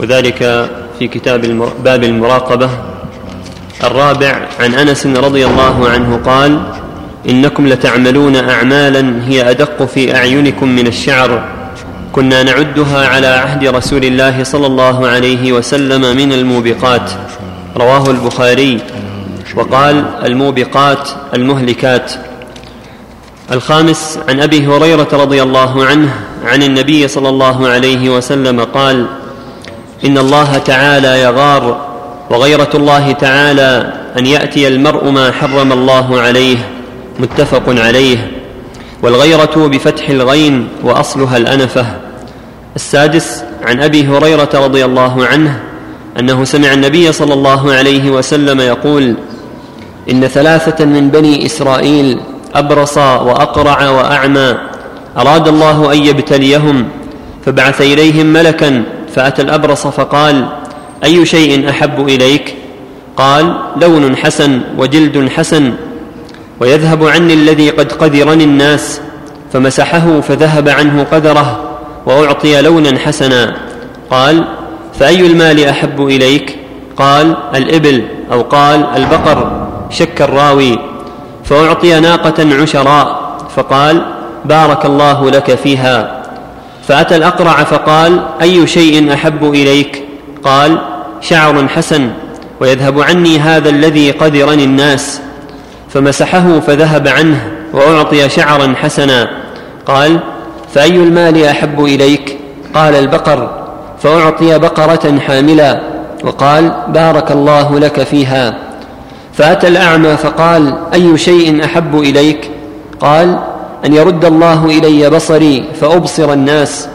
وذلك في كتاب باب المراقبة. الرابع عن أنس رضي الله عنه قال إنكم لتعملون أعمالا هي أدق في أعينكم من الشعر. كنا نعدها على عهد رسول الله صلى الله عليه وسلم من الموبقات. رواه البخاري. وقال الموبقات المهلكات. الخامس عن أبي هريرة رضي الله عنه عن النبي صلى الله عليه وسلم قال إن الله تعالى يغار وغيرة الله تعالى أن يأتي المرء ما حرم الله عليه متفق عليه. والغيرة بفتح الغين وأصلها الأنفة. السادس عن أبي هريرة رضي الله عنه أنه سمع النبي صلى الله عليه وسلم يقول إن ثلاثة من بني إسرائيل أبرص وأقرع وأعمى أراد الله أن يبتليهم فبعث إليهم ملكا فأتى الأبرص فقال أي شيء أحب إليك؟ قال لون حسن وجلد حسن ويذهب عني الذي قد قذرني الناس فمسحه فذهب عنه قذره وأعطي لونا حسنا. قال فأي المال أحب إليك؟ قال الإبل أو قال البقر شك الراوي. فأعطي ناقة عشراء فقال بارك الله لك فيها. فأتى الأقرع فقال أي شيء أحب إليك؟ قال شعر حسن ويذهب عني هذا الذي قذرني الناس. فمسحه فذهب عنه وأعطي شعرا حسنا. قال فأي المال أحب إليك؟ قال البقر فأعطي بقرة حاملا. وقال بارك الله لك فيها. فأتى الأعمى فقال أي شيء أحب إليك؟ قال أن يرد الله إلي بصري فأبصر الناس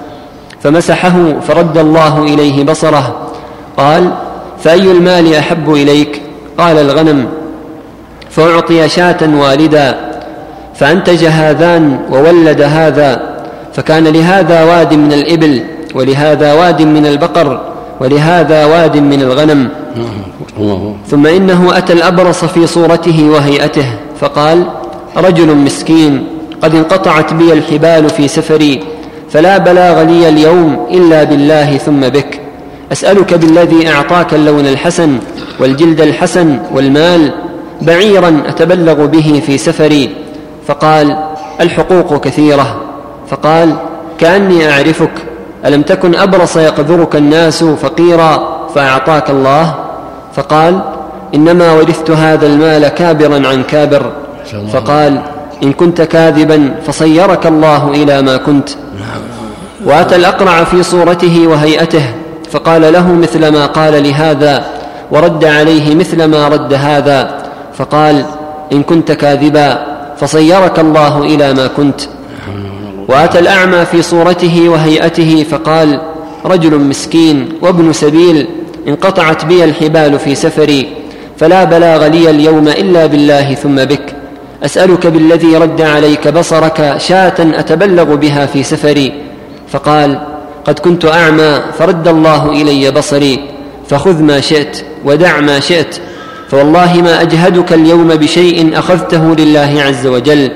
فمسحه فرد الله إليه بصره قال فأي المال أحب إليك؟ قال الغنم فأعطي شاة والدا فأنتج هذان وولد هذا فكان لهذا واد من الإبل ولهذا واد من البقر ولهذا واد من الغنم. ثم إنه أتى الأبرص في صورته وهيئته فقال رجل مسكين. قد انقطعت بي الحبال في سفري فلا بلاغ لي اليوم إلا بالله ثم بك. أسألك بالذي أعطاك اللون الحسن والجلد الحسن والمال بعيرا أتبلغ به في سفري. فقال الحقوق كثيرة. فقال كأني أعرفك ألم تكن أبرص يقذرك الناس فقيرا فأعطاك الله؟ فقال إنما ورثت هذا المال كابرا عن كابر. فقال إن كنت كاذبا فصيرك الله إلى ما كنت. وأتى الأقرع في صورته وهيئته فقال له مثل ما قال لهذا ورد عليه مثل ما رد هذا فقال إن كنت كاذبا فصيرك الله إلى ما كنت. وأتى الأعمى في صورته وهيئته فقال رجل مسكين وابن سبيل انقطعت بي الحبال في سفري فلا بلاغ لي اليوم إلا بالله ثم بك. أسألك بالذي رد عليك بصرك شاة أتبلغ بها في سفري. فقال قد كنت أعمى فرد الله إلي بصري فخذ ما شئت ودع ما شئت فوالله ما أجهدك اليوم بشيء أخذته لله عز وجل.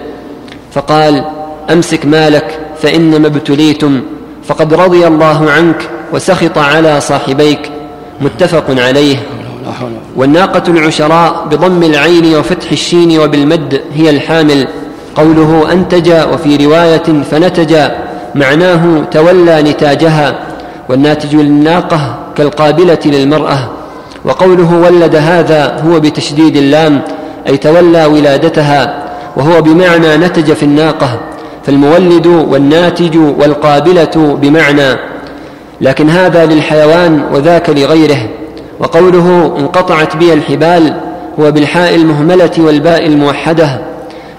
فقال أمسك مالك فإنما ابتليتم فقد رضي الله عنك وسخط على صاحبيك. متفق عليه. والناقة العشراء بضم العين وفتح الشين وبالمد هي الحامل. قوله أنتج وفي رواية فنتج معناه تولى نتاجها. والناتج للناقة كالقابلة للمرأة. وقوله ولد هذا هو بتشديد اللام أي تولى ولادتها وهو بمعنى نتج في الناقة. فالمولد والناتج والقابلة بمعنى. لكن هذا للحيوان وذاك لغيره. وقوله انقطعت بي الحبال هو بالحاء المهملة والباء الموحدة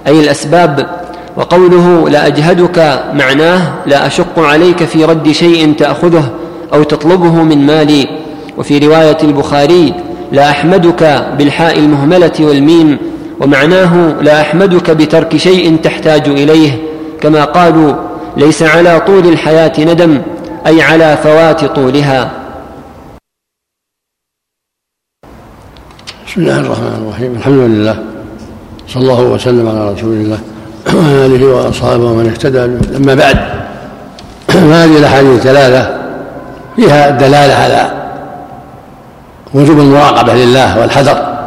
أي الأسباب. وقوله لا أجهدك معناه لا أشق عليك في رد شيء تأخذه أو تطلبه من مالي. وفي رواية البخاري لا أحمدك بالحاء المهملة والميم ومعناه لا أحمدك بترك شيء تحتاج إليه كما قالوا ليس على طول الحياة ندم أي على فوات طولها. بسم الله الرحمن الرحيم. الحمد لله. صلى الله وسلم على رسول الله وعلى آله وأصحابه ومن اهتدى. أما بعد فهذه الأحاديث الثلاثة فيها دلالة على وجوب المراقبة لله والحذر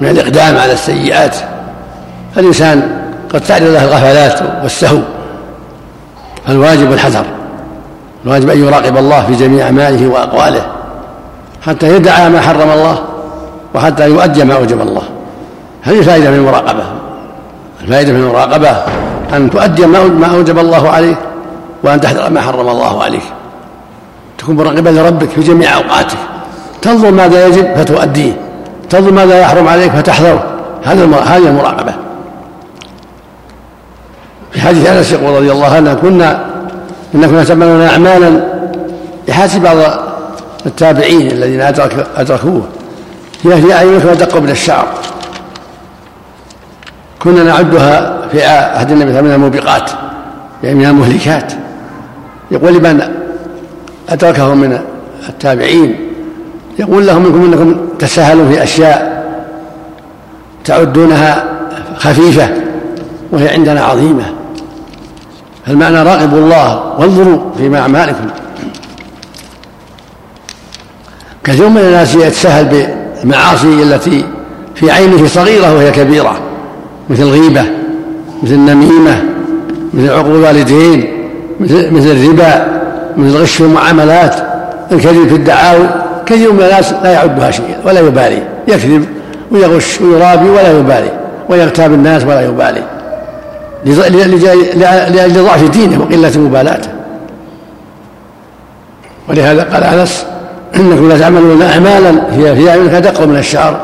من الإقدام على السيئات. فالإنسان قد تعرض له الغفلات والسهو فالواجب الحذر الواجب أن يراقب الله في جميع أعماله وأقواله حتى يدعى ما حرم الله. وحتى يؤدي ما أوجب الله. هذه فائدة من المراقبة. الفائدة من المراقبة أن تؤدي ما أوجب الله عليك وأن تحذر ما حرم الله عليك. تكون مراقبا لربك في جميع أوقاتك. تنظر ماذا يجب فتؤديه تنظر ماذا يحرم عليك فتحذره هذا هذه المراقبة. في حديث أنس يقول رضي الله عنه كنا إن كنا تعملون أعمالا يحاسب بعض التابعين الذين أدرك أدركوه. في أعينك أدق من الشعر. كنا نعدها في عهد النبي من الموبقات يعني من المهلكات. يقول لمن أدركه من التابعين يقول لهم منكم أنكم تساهلون في أشياء تعدونها خفيفة وهي عندنا عظيمة. فالمعنى راقبوا الله وانظروا في أعمالكم. كثير من الناس يتساهل بالمعاصي التي في عينه صغيرة وهي كبيرة مثل الغيبة مثل النميمة مثل عقوق الوالدين مثل مثل الربا مثل غش في المعاملات الكذب في الدعاوي كثير من الناس لا يعدها شيئا ولا يبالي يكذب ويغش ويرابي ولا يبالي ويغتاب الناس ولا يبالي لأجل ضعف دينه وقلة مبالاته. ولهذا قال أنس إنكم لا تعملون أعمالا هي في أعينك أدق من الشعر.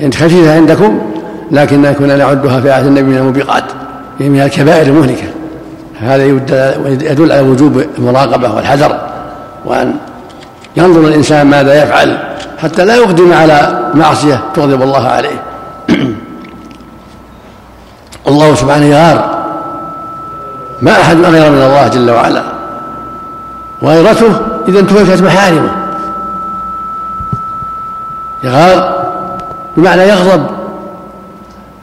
يعني خفيفة عندكم لكن كنا نعدها في عهد النبي من الموبقات يعني من الكبائر المهلكة. هذا يدل على وجوب المراقبة والحذر وأن ينظر الإنسان ماذا يفعل حتى لا يقدم على معصية تغضب الله عليه. الله سبحانه يغار. ما أحد أغير من الله جل وعلا. وغيرته إذا انتهكت محارمه يغار بمعنى يغضب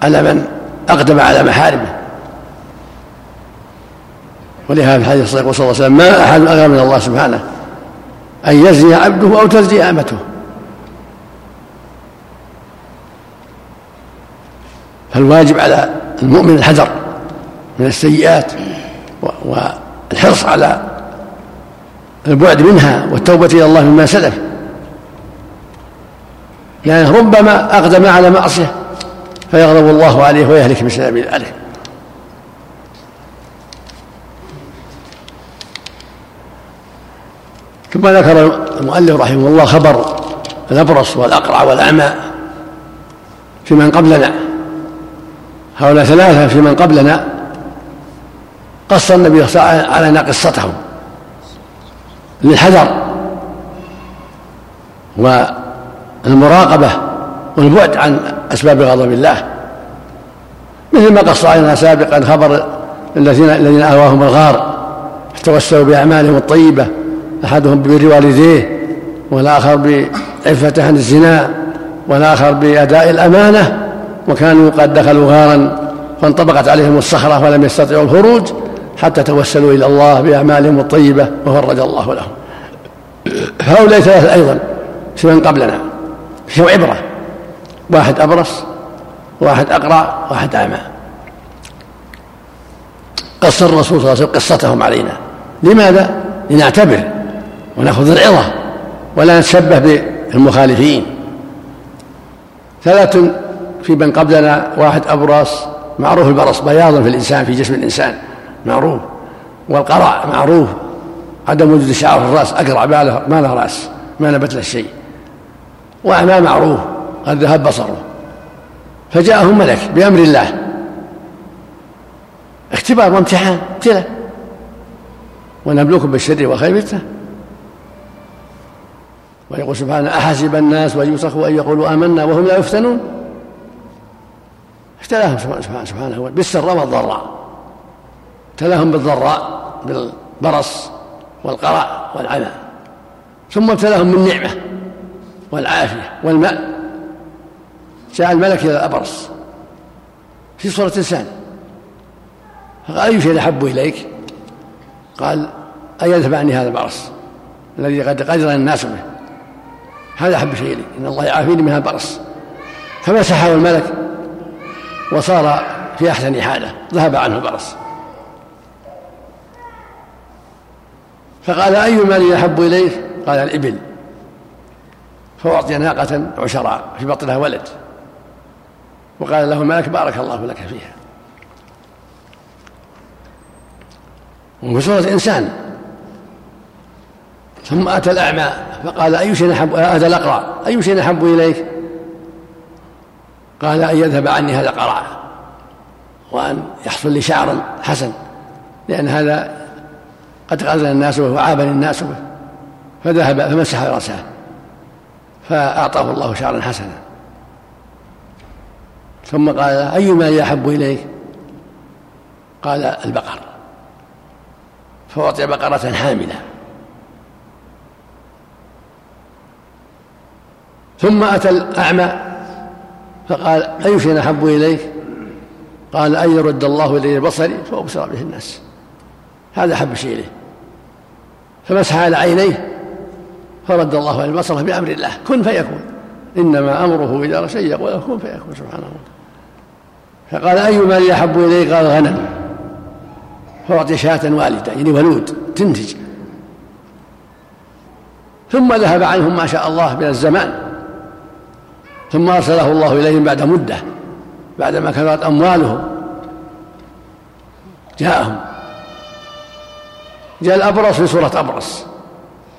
على من أقدم على محارمه ولهذا في الصحيح صلى الله عليه وسلم ما أحد أغير من الله سبحانه أن يزني عبده أو تزني أمته. فالواجب على المؤمن الحذر من السيئات والحرص على البعد منها والتوبة إلى الله مما سلف. لأنه ربما أقدم على معصية فيغضب الله عليه ويهلك بسبب ذلك ثم ذكر المؤلف رحمه الله خبر الأبرص والأقرع والأعمى في من قبلنا. هؤلاء ثلاثة في من قبلنا قص النبي صلى الله عليه وسلم علينا قصتهم للحذر والمراقبة والبعد عن أسباب غضب الله. مثل ما قص علينا سابقا خبر الذين الذين آواهم الغار توسلوا بأعمالهم الطيبة أحدهم ببر والديه والآخر بعفته عن الزنا والآخر بأداء الأمانة وكانوا قد دخلوا غارا فانطبقت عليهم الصخرة ولم يستطيعوا الخروج. حتى توسلوا إلى الله بأعمالهم الطيبة وفرج الله لهم. هؤلاء ثلاثة أيضا في من قبلنا. فيهم عبرة. واحد أبرص واحد أقرع واحد أعمى قص الرسول صلى الله عليه وسلم قصتهم علينا. لماذا؟ لنعتبر ونأخذ العظة ولا نتشبه بالمخالفين. ثلاث في من قبلنا واحد أبرص معروف البرص بياض في الإنسان في جسم الإنسان. معروف. والقرع معروف. عدم وجود شعر في الرأس أقرع ما له, ما له رأس ما نبت له شيء. وأعمى معروف قد ذهب بصره. فجاءهم ملك بأمر الله. اختبار وامتحان ابتلاء ونبلوكم بالشر والخير فتنه ويقول سبحانه أحسب الناس وأن يتركوا أن يقولوا آمنا وهم لا يفتنون. ابتلاهم سبحانه, سبحانه بالسراء والضراء. ابتلاهم بالضراء بالبرص والقرع والعمى ثم ابتلاهم بالنعمة والعافية والماء. جاء الملك إلى الأبرص في صورة إنسان. فقال أي شيء أحب إليك؟ قال أن يدفع عني هذا البرص الذي قد قدر الناس به. هذا أحب شيء لي إن الله يعافيني من البرص. فمسحه الملك وصار في أحسن حالة. ذهب عنه البرص. فقال أي مال أحب إليك؟ قال الإبل. فأعطي ناقة عشراء في بطنها ولد. وقال له الملك بارك الله لك فيها. وفي سورة إنسان. ثم أتى الأعمى فقال أي شيء أحب أتى الأقرع أي شيء أحب إليك؟ قال أن يذهب عني هذا القرع وأن يحصل لي شعر حسن لأن هذا قد غزل الناس به وعابني الناس به فذهب فمسح رأسه فأعطاه الله شعرا حسنا. ثم قال أي مال أحب إليك؟ قال البقر. فأعطي بقرة حاملة. ثم أتى الأعمى فقال أي شيء أحب إليك؟ قال أن يرد الله إلي بصري فأبصر به الناس. هذا أحب شيء إليه. فمسح على عينيه فرد الله عليه بصره بأمر الله. كن فيكون. إنما أمره إذا شيء يقول كن فيكون سبحانه. فقال أي مال أحب إليك؟ قال غنم. فأعطي شاة والدة يعني ولود تنتج. ثم ذهب عنهم ما شاء الله من الزمان. ثم أرسله الله إليهم بعد مدة بعدما كثرت أموالهم. جاءهم. جاء الأبرص في صورة أبرص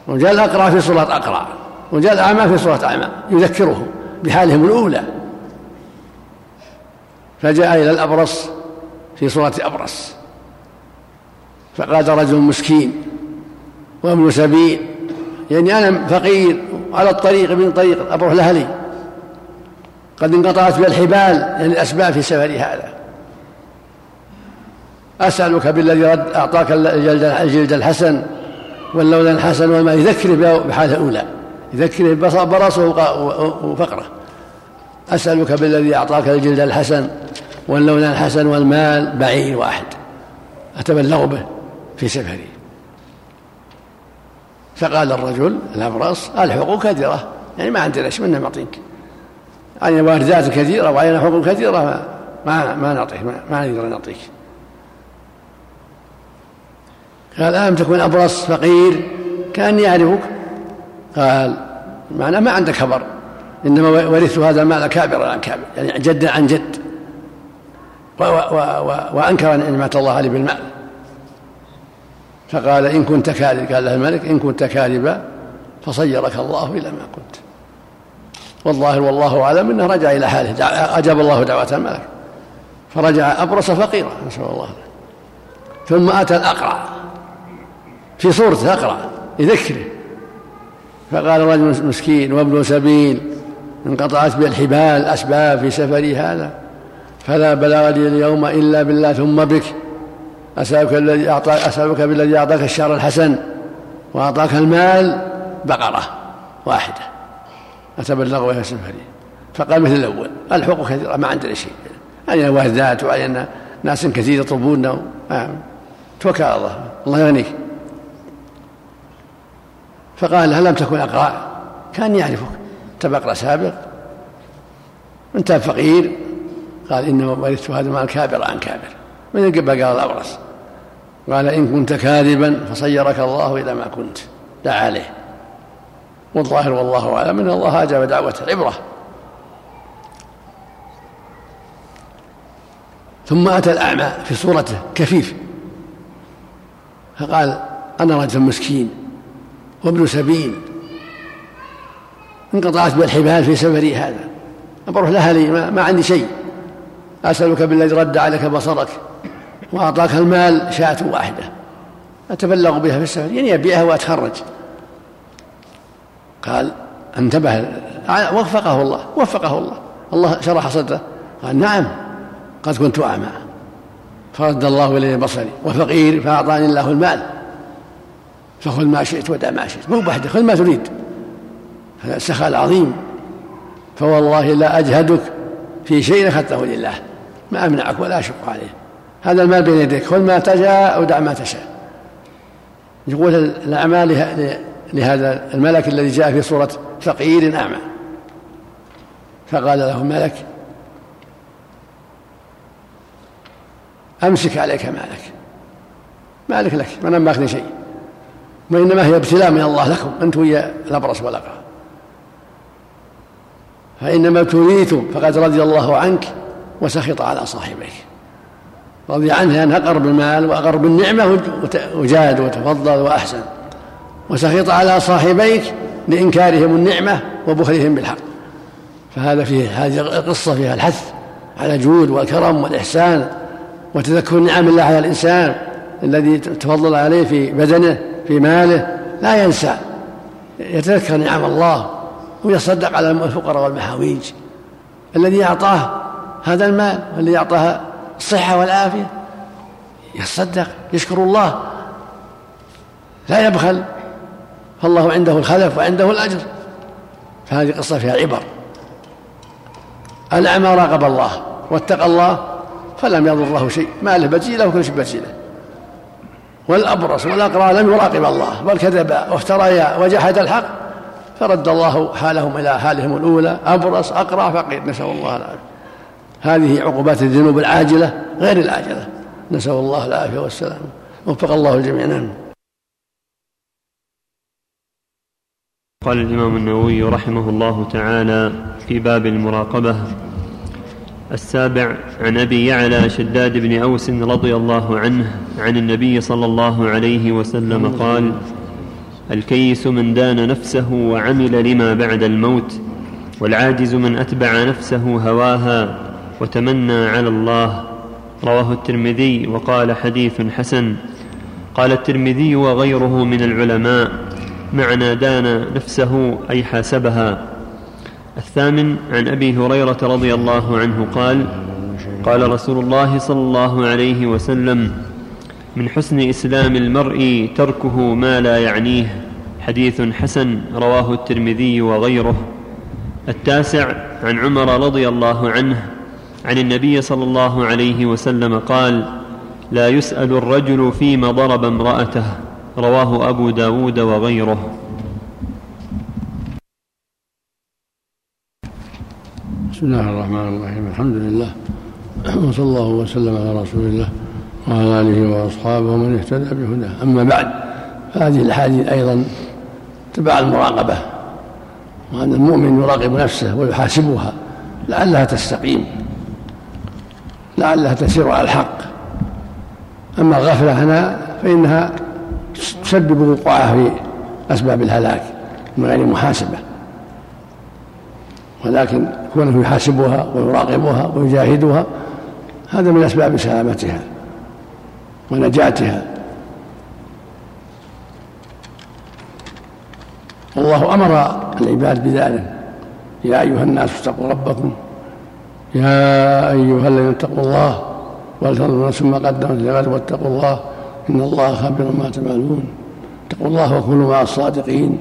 وجاء الأقرع في صورة أقرع وجاء الأعمى في صورة أعمى يذكرهم بحالهم الأولى. فجاء إلى الأبرص في صورة أبرص. فقال رجل مسكين وابن سبيل يعني أنا فقير على الطريق من طريق أبروح لأهلي قد انقطعت بي الحبال يعني الأسباب في سفري هذا. أسألك بالذي رد أعطاك الجلد, الحسن واللون الحسن والما يذكره بحالة الأولى يذكره برصه وفقره. أسألك بالذي أعطاك الجلد الحسن واللون الحسن والمال بعير واحد. أتبلغ به في سفري. فقال الرجل الأبرص الحقوق كثيرة. يعني ما عندنا شيء منه معطيك يعني واردات كثيرة وعلينا حقوق كثيرة ما ما نعطيك ما, ما نقدر نعطيك. قال ألم تكن أبرص فقير؟ كان يعرفك قال معناه ما عندك خبر. إنما ورثت هذا المال كابرا عن كابر يعني جدا عن جد. و و و وأنكر نعمة الله عليه بالمال. فقال إن كنت كاذب قال له الملك إن كنت كاذبا فصيرك الله إلى ما كنت. والظاهر والله أعلم أنه رجع إلى حاله أجاب الله دعوة الملك. فرجع أبرص فقيرا نسأل الله. ثم أتى الأقرع. في صورته أقرع يذكره. فقال رجل مسكين وابن سبيل انقطعت بي الحبال أسباب في سفري هذا. فلا بلغ لي اليوم إلا بالله ثم بك. أسألك الذي أعطاك أسألك بالذي أعطاك الشعر الحسن وأعطاك المال. بقرة واحدة. أتبلغ بها سفري. فقال مثل الأول الحقوق كثيرة ما عندنا شيء. علينا واردات وعلينا ناس كثير يطلبوننا آه. توكل على الله. الله يغنيك. فقال هل لم تكن أقرأ؟ كان يعرفك. أنت بقرأ سابق. أنت فقير. قال إنما ورثت هذا المال كابر عن كابر. من قبل قال الأبرص قال إن كنت كاذبا فصيرك الله إلى ما كنت. دعا عليه. والظاهر والله أعلم أن الله أجاب دعوة العبرة. ثم أتى الأعمى في صورته كفيف. فقال أنا رجل مسكين. وابن سبيل. انقطعت بالحبال في سفري هذا. بروح لأهلي ما, ما عندي شيء. أسألك بالذي رد عليك بصرك وأعطاك المال شاة واحدة. أتبلغ بها في السفر يعني أبيعها وأتخرج. قال انتبه وفقه الله وفقه الله. الله شرح صدره. قال نعم قد كنت أعمى. فرد الله إلي بصري وفقير فأعطاني الله المال. فخذ ما شئت ودع ما شئت. مو بحده خذ ما تريد. هذا السخاء العظيم. فوالله لا أجهدك في شيء أخذته لله. ما أمنعك ولا أشق عليه. هذا المال بين يديك. خذ ما تشاء أو دع ما تشاء. يقول الأعمال لهذا الملك الذي جاء في صورة فقير أعمى. فقال له الملك أمسك عليك مالك. مالك لك. ما نماكني شيء. وإنما هي ابتلاء من الله لكم أنت ويا الأبرص والأقرع فإنما ابتليتم فقد رضي الله عنك وسخط على صاحبيك. رضي عنه لأنه أقر بالمال وأقر بالنعمة وجاد وتفضل وأحسن. وسخط على صاحبيك لإنكارهم النعمة وبخلهم بالحق. فهذا فيه هذه القصة فيها الحث على الجود والكرم والإحسان وتذكر نعم الله على الإنسان الذي تفضل عليه في بدنه في ماله لا ينسى. يتذكر نعم الله ويصدق على الفقراء والمحاويج. الذي أعطاه هذا المال الذي أعطاه الصحة والعافية يصدق يشكر الله. لا يبخل. فالله عنده الخلف وعنده الأجر. فهذه قصة فيها عبر. الأعمى راقب الله واتقى الله فلم يضره شيء. ما له بجيلة وكل شيء بجيلة. والأبرص والأقرى لم يراقب الله بل كذب وافتريا وجحد الحق فرد الله حالهم إلى حالهم الأولى أبرص أقرع فقير. نسأل الله العافية. هذه عقوبات الذنوب العاجلة غير العاجلة. نسأل الله العافية والسلام. وفق الله الجميع. نعم. قال الإمام النووي رحمه الله تعالى في باب المراقبة السابع عن أبي يعلى شداد بن أوس رضي الله عنه عن النبي صلى الله عليه وسلم قال الكيس من دان نفسه وعمل لما بعد الموت والعاجز من أتبع نفسه هواها وتمنى على الله. رواه الترمذي وقال حديث حسن. قال الترمذي وغيره من العلماء معنى دان نفسه أي حاسبها. الثامن عن أبي هريرة رضي الله عنه قال قال رسول الله صلى الله عليه وسلم من حسن إسلام المرء تركه ما لا يعنيه. حديث حسن رواه الترمذي وغيره. التاسع عن عمر رضي الله عنه عن النبي صلى الله عليه وسلم قال لا يسأل الرجل فيما ضرب امرأته. رواه أبو داود وغيره. بسم الله الرحمن الرحيم. الحمد لله. وصلى الله وسلم على رسول الله وعلى آله وأصحابه ومن اهتدى بهداه. أما بعد فهذه الأحاديث أيضا تبع المراقبة وأن المؤمن يراقب نفسه ويحاسبها لعلها تستقيم لعلها تسير على الحق. أما الغفلة هنا فإنها تسبب وقوعها في أسباب الهلاك من غير محاسبة. ولكن كونه يحاسبها ويراقبها ويجاهدها هذا من أسباب سلامتها ونجاتها. والله أمر العباد بذلك. يا أيها الناس اتقوا ربكم. يا أيها الذين اتقوا الله ولتنظر نفس ما قدمت لغد واتقوا الله إن الله خبير ما تعملون. اتقوا الله وكونوا مع الصادقين.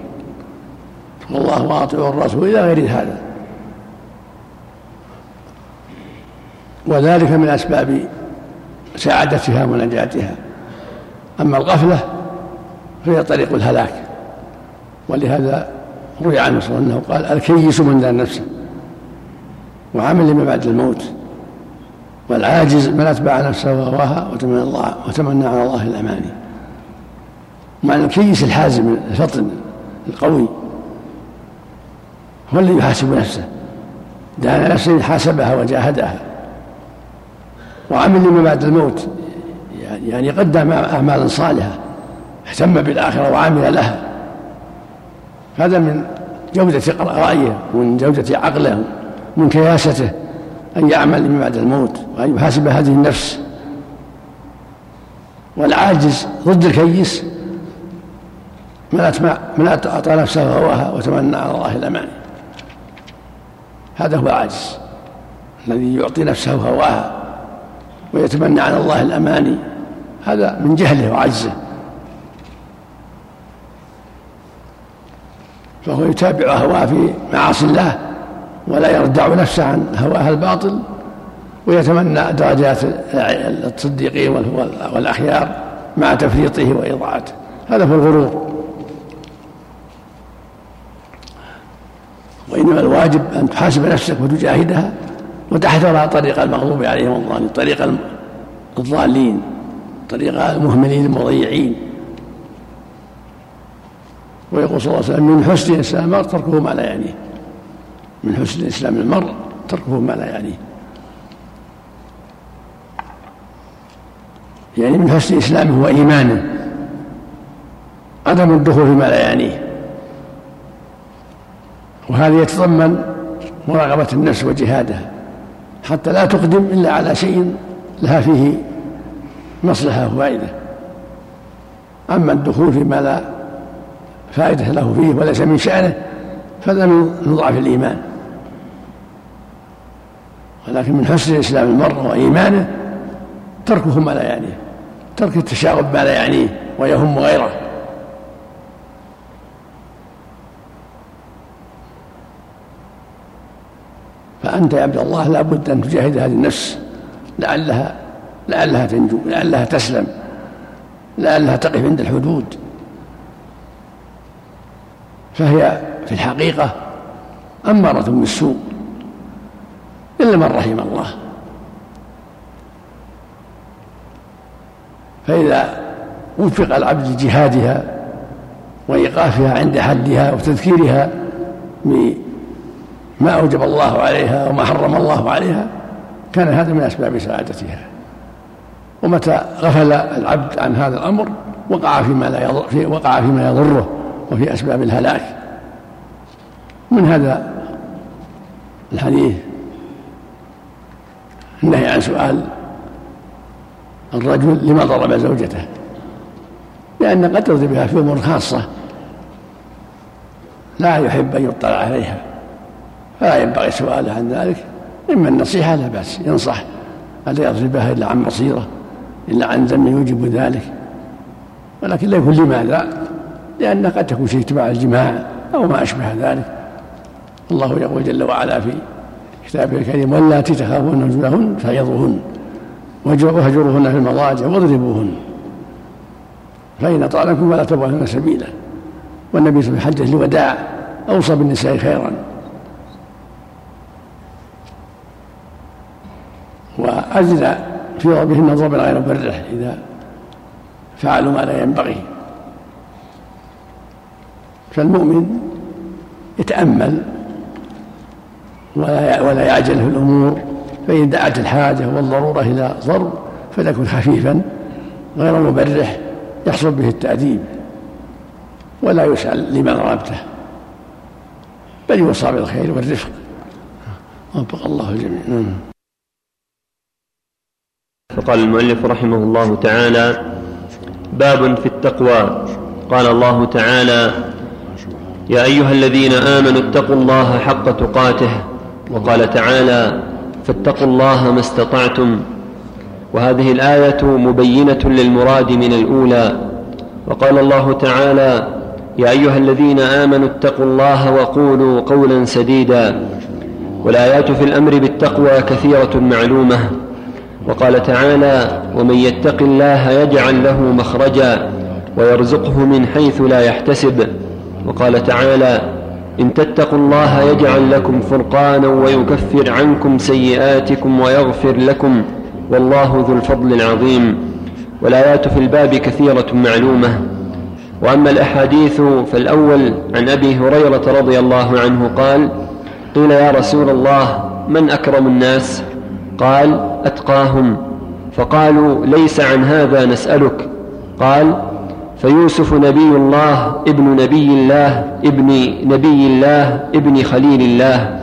اتقوا الله وأطيعوا الرسول إلى غير هذا. وذلك من أسباب سعادتها ونجاتها. أما الغفلة فهي طريق الهلاك ولهذا روي عنه صلى الله عليه وسلم قال الكيس من دان نفسه وعمل لما بعد الموت والعاجز من أتبع نفسه وهواها وتمنى الله وتمنى على الله الاماني معنى الكيس الحازم الفطن القوي هو الذي يحاسب نفسه دان نفسه حاسبها وجاهدها. وعمل لما بعد الموت. يعني قدم أعمالا صالحة اهتم بالآخرة وعمل لها. هذا من جودة رأيه ومن جودة عقله من كياسته أن يعمل لما بعد الموت وأن يحاسب هذه النفس. والعاجز ضد الكيس. من أعطى نفسه هواها وتمنى على الله الأمان. هذا هو العاجز الذي يعطي نفسه هواها. ويتمنى على الله الأماني. هذا من جهله وعجزه. فهو يتابع هواه في معاصي الله ولا يردع نفسه عن هواه الباطل ويتمنى درجات الصديقين والأخيار مع تفريطه وإضاعته. هذا هو الغرور. وإنما الواجب أن تحاسب نفسك وتجاهدها وتحذر طريق المغضوب عليهم الضالين طريق الضالين طريق المهملين المضيعين. ويقول صلى الله عليه وسلم من حسن إسلام المرء تركه ما لا يعنيه. من حسن إسلام المرء تركه ما لا يعنيه. يعني من حسن إسلامه وإيمانه عدم الدخول فيما لا يعنيه. وهذا يتضمن مراقبة النفس وجهادها. حتى لا تقدم إلا على شيء لها فيه مصلحة وفائدة. أما الدخول فيما لا فائدة له فيه وليس من شأنه فهذا من ضعف الإيمان. ولكن من حسن إسلام المرء وإيمانه تركه ما لا يعنيه ترك التشاغب ما لا يعنيه ويهم غيره. فأنت يا عبد الله لا بد أن تجاهد هذه النفس. لعلها لعلها تنجو لعلها تسلم. لعلها تقف عند الحدود. فهي في الحقيقة أمارة بالسوء إلا من رحم الله. فإذا وفق العبد لجهادها وإيقافها عند حدها وتذكيرها بما أوجب الله عليها وما حرم الله عليها كان هذا من أسباب سعادتها. ومتى غفل العبد عن هذا الأمر وقع فيما لا يضر في وقع فيما يضره وفي أسباب الهلاك. من هذا الحديث؟ النهي عن سؤال الرجل لما ضرب زوجته؟ لأن قد يرضي بها في أمور خاصة لا يحب أن يطلع عليها. فلا ينبغي سؤاله عن ذلك. إما النصيحة لا بأس ينصح. ألا يضربها إلا عن بصيرة إلا عن ذم يوجب ذلك؟ ولكن لا يكون لماذا؟ لأن قد تكون شيء تبع الجماع أو ما أشبه ذلك. الله يقول جل وعلا في كتابه الكريم واللاتي تخافون نزلهن فعظوهن وهجروهن في المضاجع واضربوهن فإن أطعنكم فلا تبغون سبيلا. والنبي في حجة الوداع أوصى بالنساء خيرا. وأجزى في ضربهن ضربا غير مبرح إذا فعلوا ما لا ينبغي. فالمؤمن يتأمل ولا ولا يعجل في الأمور فإن دعت الحاجة والضرورة إلى ضرب فليكن خفيفا غير مبرح يحصل به التأديب. ولا يسأل لما ضربته بل يوصى بالخير والرفق. وفق الله الجميع فقال المؤلف رحمه الله تعالى باب في التقوى. قال الله تعالى يا أيها الذين آمنوا اتقوا الله حق تقاته. وقال تعالى فاتقوا الله ما استطعتم. وهذه الآية مبينة للمراد من الأولى. وقال الله تعالى يا أيها الذين آمنوا اتقوا الله وقولوا قولا سديدا. والآيات في الأمر بالتقوى كثيرة معلومة. وقال تعالى ومن يتق الله يجعل له مخرجا ويرزقه من حيث لا يحتسب وقال تعالى إن تتقوا الله يجعل لكم فرقانا ويكفر عنكم سيئاتكم ويغفر لكم والله ذو الفضل العظيم والآيات في الباب كثيرة معلومة. وأما الأحاديث فالأول عن أبي هريرة رضي الله عنه قال قيل يا رسول الله من أكرم الناس؟ قال أتقاهم. فقالوا ليس عن هذا نسألك. قال فيوسف نبي الله ابن نبي الله ابن نبي الله ابن خليل الله.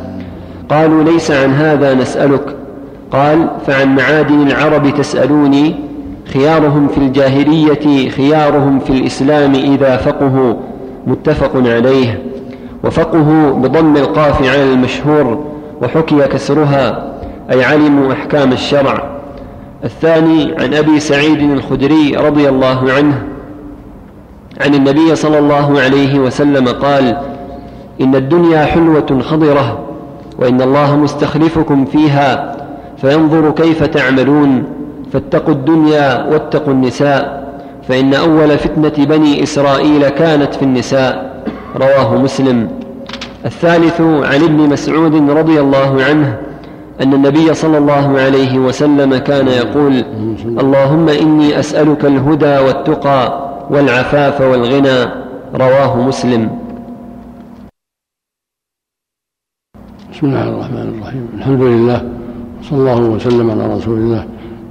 قالوا ليس عن هذا نسألك. قال فعن معادن العرب تسألوني. خيارهم في الجاهلية خيارهم في الإسلام إذا فقهوا متفق عليه. وفقه بضم القاف على المشهور وحكي كسرها. أي علموا أحكام الشرع. الثاني عن أبي سعيد الخدري رضي الله عنه عن النبي صلى الله عليه وسلم قال إن الدنيا حلوة خضرة وإن الله مستخلفكم فيها فينظر كيف تعملون فاتقوا الدنيا واتقوا النساء فإن أول فتنة بني إسرائيل كانت في النساء. رواه مسلم. الثالث عن ابن مسعود رضي الله عنه أن النبي صلى الله عليه وسلم كان يقول اللهم إني أسألك الهدى والتقى والعفاف والغنى. رواه مسلم. بسم الله الرحمن الرحيم. الحمد لله صلى الله وسلم على رسول الله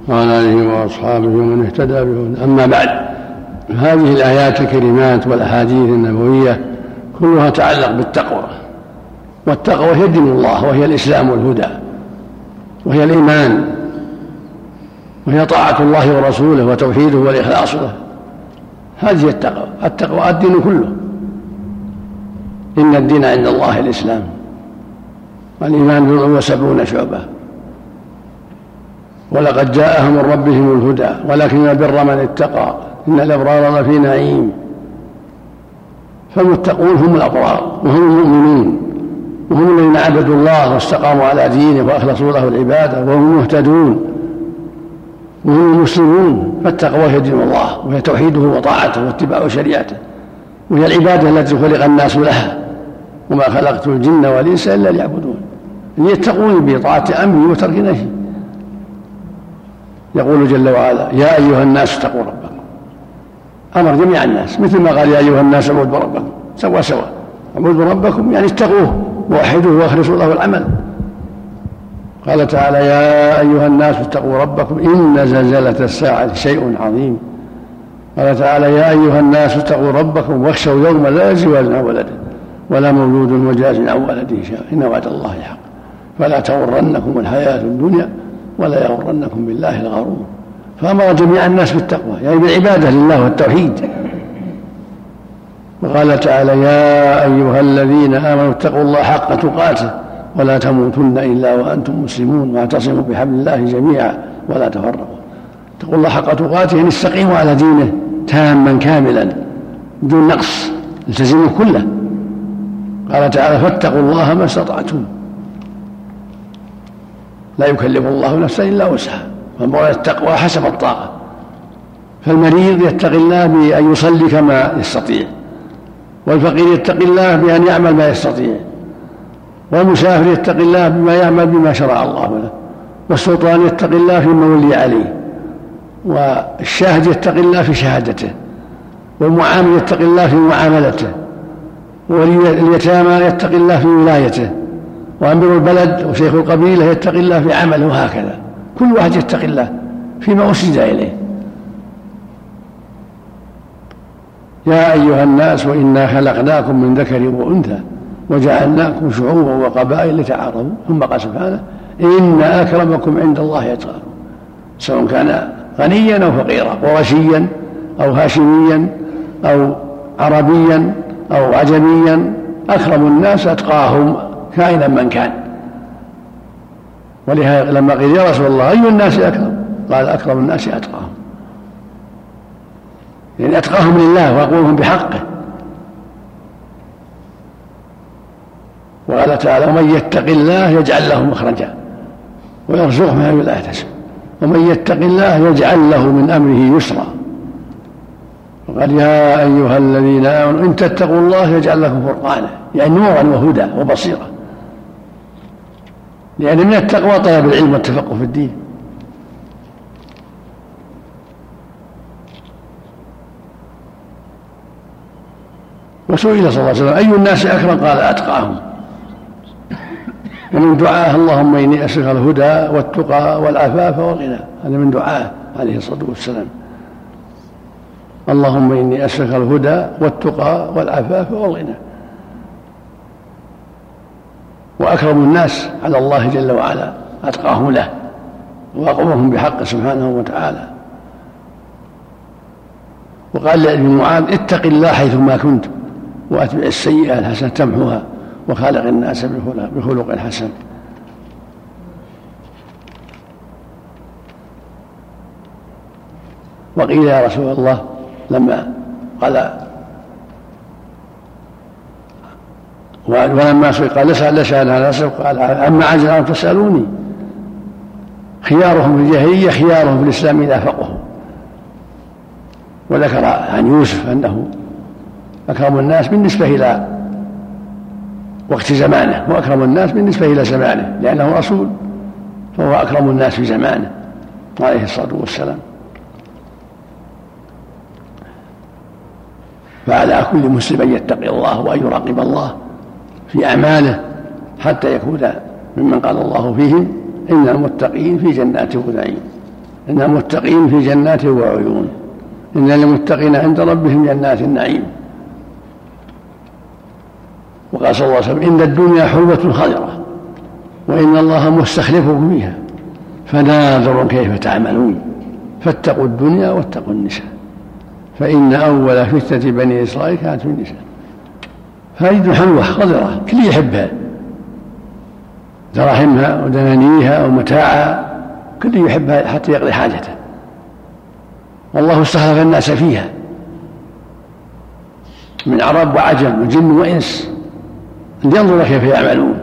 وعلى آله وأصحابه ومن اهتدى به أما بعد هذه الآيات الكريمات والأحاديث النبوية كلها تعلق بالتقوى. والتقوى هي دين الله وهي الإسلام والهدى. وهي الإيمان وهي طاعة الله ورسوله وتوحيده والإخلاص له. هذه التقوى التقوى الدين كله. إن الدين عند الله الإسلام. والإيمان بضع وسبعون شعبة. ولقد جاءهم من ربهم الهدى ولكن البر من اتقى إن الأبرار لفي نعيم. فالمتقون هم الأبرار وهم المؤمنون. وهم الذين عبدوا الله واستقاموا على دينه وأخلصوا له العبادة وهم المهتدون وهم المسلمون. فالتقوى هي دين الله وهي توحيده وطاعته واتباع شريعته وهي العبادة التي خلق الناس لها. وما خلقت الجن والإنس إلا ليعبدون. ليتقون بطاعة أمره وترك نهيه يقول جل وعلا يا أيها الناس اتقوا ربكم. أمر جميع الناس مثل ما قال يا أيها الناس اعبدوا ربكم. سوا سوا اعبدوا ربكم يعني اتقوه. ووحدوه واخلصوا له العمل. قال تعالى يا أيها الناس اتقوا ربكم إن زلزلة الساعة شيء عظيم. قال تعالى يا أيها الناس اتقوا ربكم واخشوا يوما لا يجزي عن ولده ولا مولود وجاز عن ولده شيئا إن وعد الله حق. فلا تغرنكم الحياة الدنيا ولا يغرنكم بالله الغرور. فأمر جميع الناس بالتقوى يعني بالعبادة لله والتوحيد. وقال تعالى يا أيها الذين آمنوا اتقوا الله حق تقاته ولا تموتن إلا وأنتم مسلمون واعتصموا بحبل الله جميعا ولا تفرقوا. اتقوا الله حق تقاته يعني استقيموا على دينه تاما كاملا بدون نقص التزموا كله. قال تعالى فاتقوا الله ما استطعتم. لا يكلف الله نفسا إلا وسعها. فمراد التقوى حسب الطاقة. فالمريض يتقي الله بأن يصلي كما يستطيع. والفقير يتقي الله بأن يعمل ما يستطيع والمسافر يتقي الله بما يعمل بما شرع الله له والسلطان يتقي الله فيما ولي عليه والشاهد يتقي الله في شهادته والمعامل يتقي الله في معاملته واليتامى يتقي الله في ولايته وأمير البلد وشيخ القبيلة يتقي الله في عمله وهكذا كل واحد يتقي الله فيما أسند إليه. يا أيها الناس وإنا خلقناكم من ذكر وأنثى وجعلناكم شعوبا وقبائل لتعارفوا. ثم قال سبحانه إن أكرمكم عند الله أتقاكم. سواء كان غنيا أو فقيرا قرشيا أو هاشميا أو عربيا أو عجميا أكرم الناس أتقاهم كائنا من كان. ولهذا لما قيل يا رسول الله أي الناس أكرم؟ قال أكرم الناس أتقاهم. يعني أتقاهم لله وأقولهم بحقه. وقال تعالى ومن يتق الله يجعل له مخرجا. ويرزقه من لا يحتسب. ومن يتق الله يجعل له من أمره يسرا. وقال يا أيها الذين آمنوا إن تتقوا الله يجعل لكم فرقانا. يعني نورا وهدى وبصيرة. لأن من التقوى طلب العلم والتفقه في الدين. وسئل صلى الله عليه وسلم أي الناس أكرم؟ قال أتقاهم. ومن دعاه اللهم إني أسألك الهدى والتقى والعفاف والغنى. هذا من دعاه عليه الصلاة والسلام. اللهم إني أسألك الهدى والتقى والعفاف والغنى. وأكرم الناس على الله جل وعلا. أتقاهم له. وأقومهم بحقه سبحانه وتعالى. وقال لابن معاذ اتق الله حيثما كنت. وأتبع السيئة الحسنة تمحوها وخالق الناس بخلق حسن وقيل يا رسول الله لما قال ولما سئل قال لسأل لسأل على نفسه قال أما عجل أن تسألوني خيارهم في الجاهلية خيارهم في الإسلام إذا فقهوا وذكر عن يوسف أنه أكرم الناس بالنسبة إلى وقت زمانه هو أكرم الناس بالنسبة إلى زمانه لأنه رسول فهو أكرم الناس في زمانه عليه الصلاة والسلام. فعلى كل مسلم أن يتقي الله وأن يراقب الله في أعماله حتى يكون ممن قال الله فيهم إن المتقين في جنات ونعيم إن المتقين في جنات وعيون إن المتقين عند ربهم جنات النعيم. وقال صلى الله عليه وسلم إن الدنيا حلوة خضرة وإن الله مستخلفكم فيها فناظر كيف تعملون فاتقوا الدنيا واتقوا النساء فإن أول فتنة بني إسرائيل كانت في النساء فائدة حلوة خضرة كل يحبها دراهمها ودنانيها ومتاعها كل يحبها حتى يقضي حاجته والله استخلف الناس فيها من عرب وعجم وجن وإنس لينظر كيف يعملون.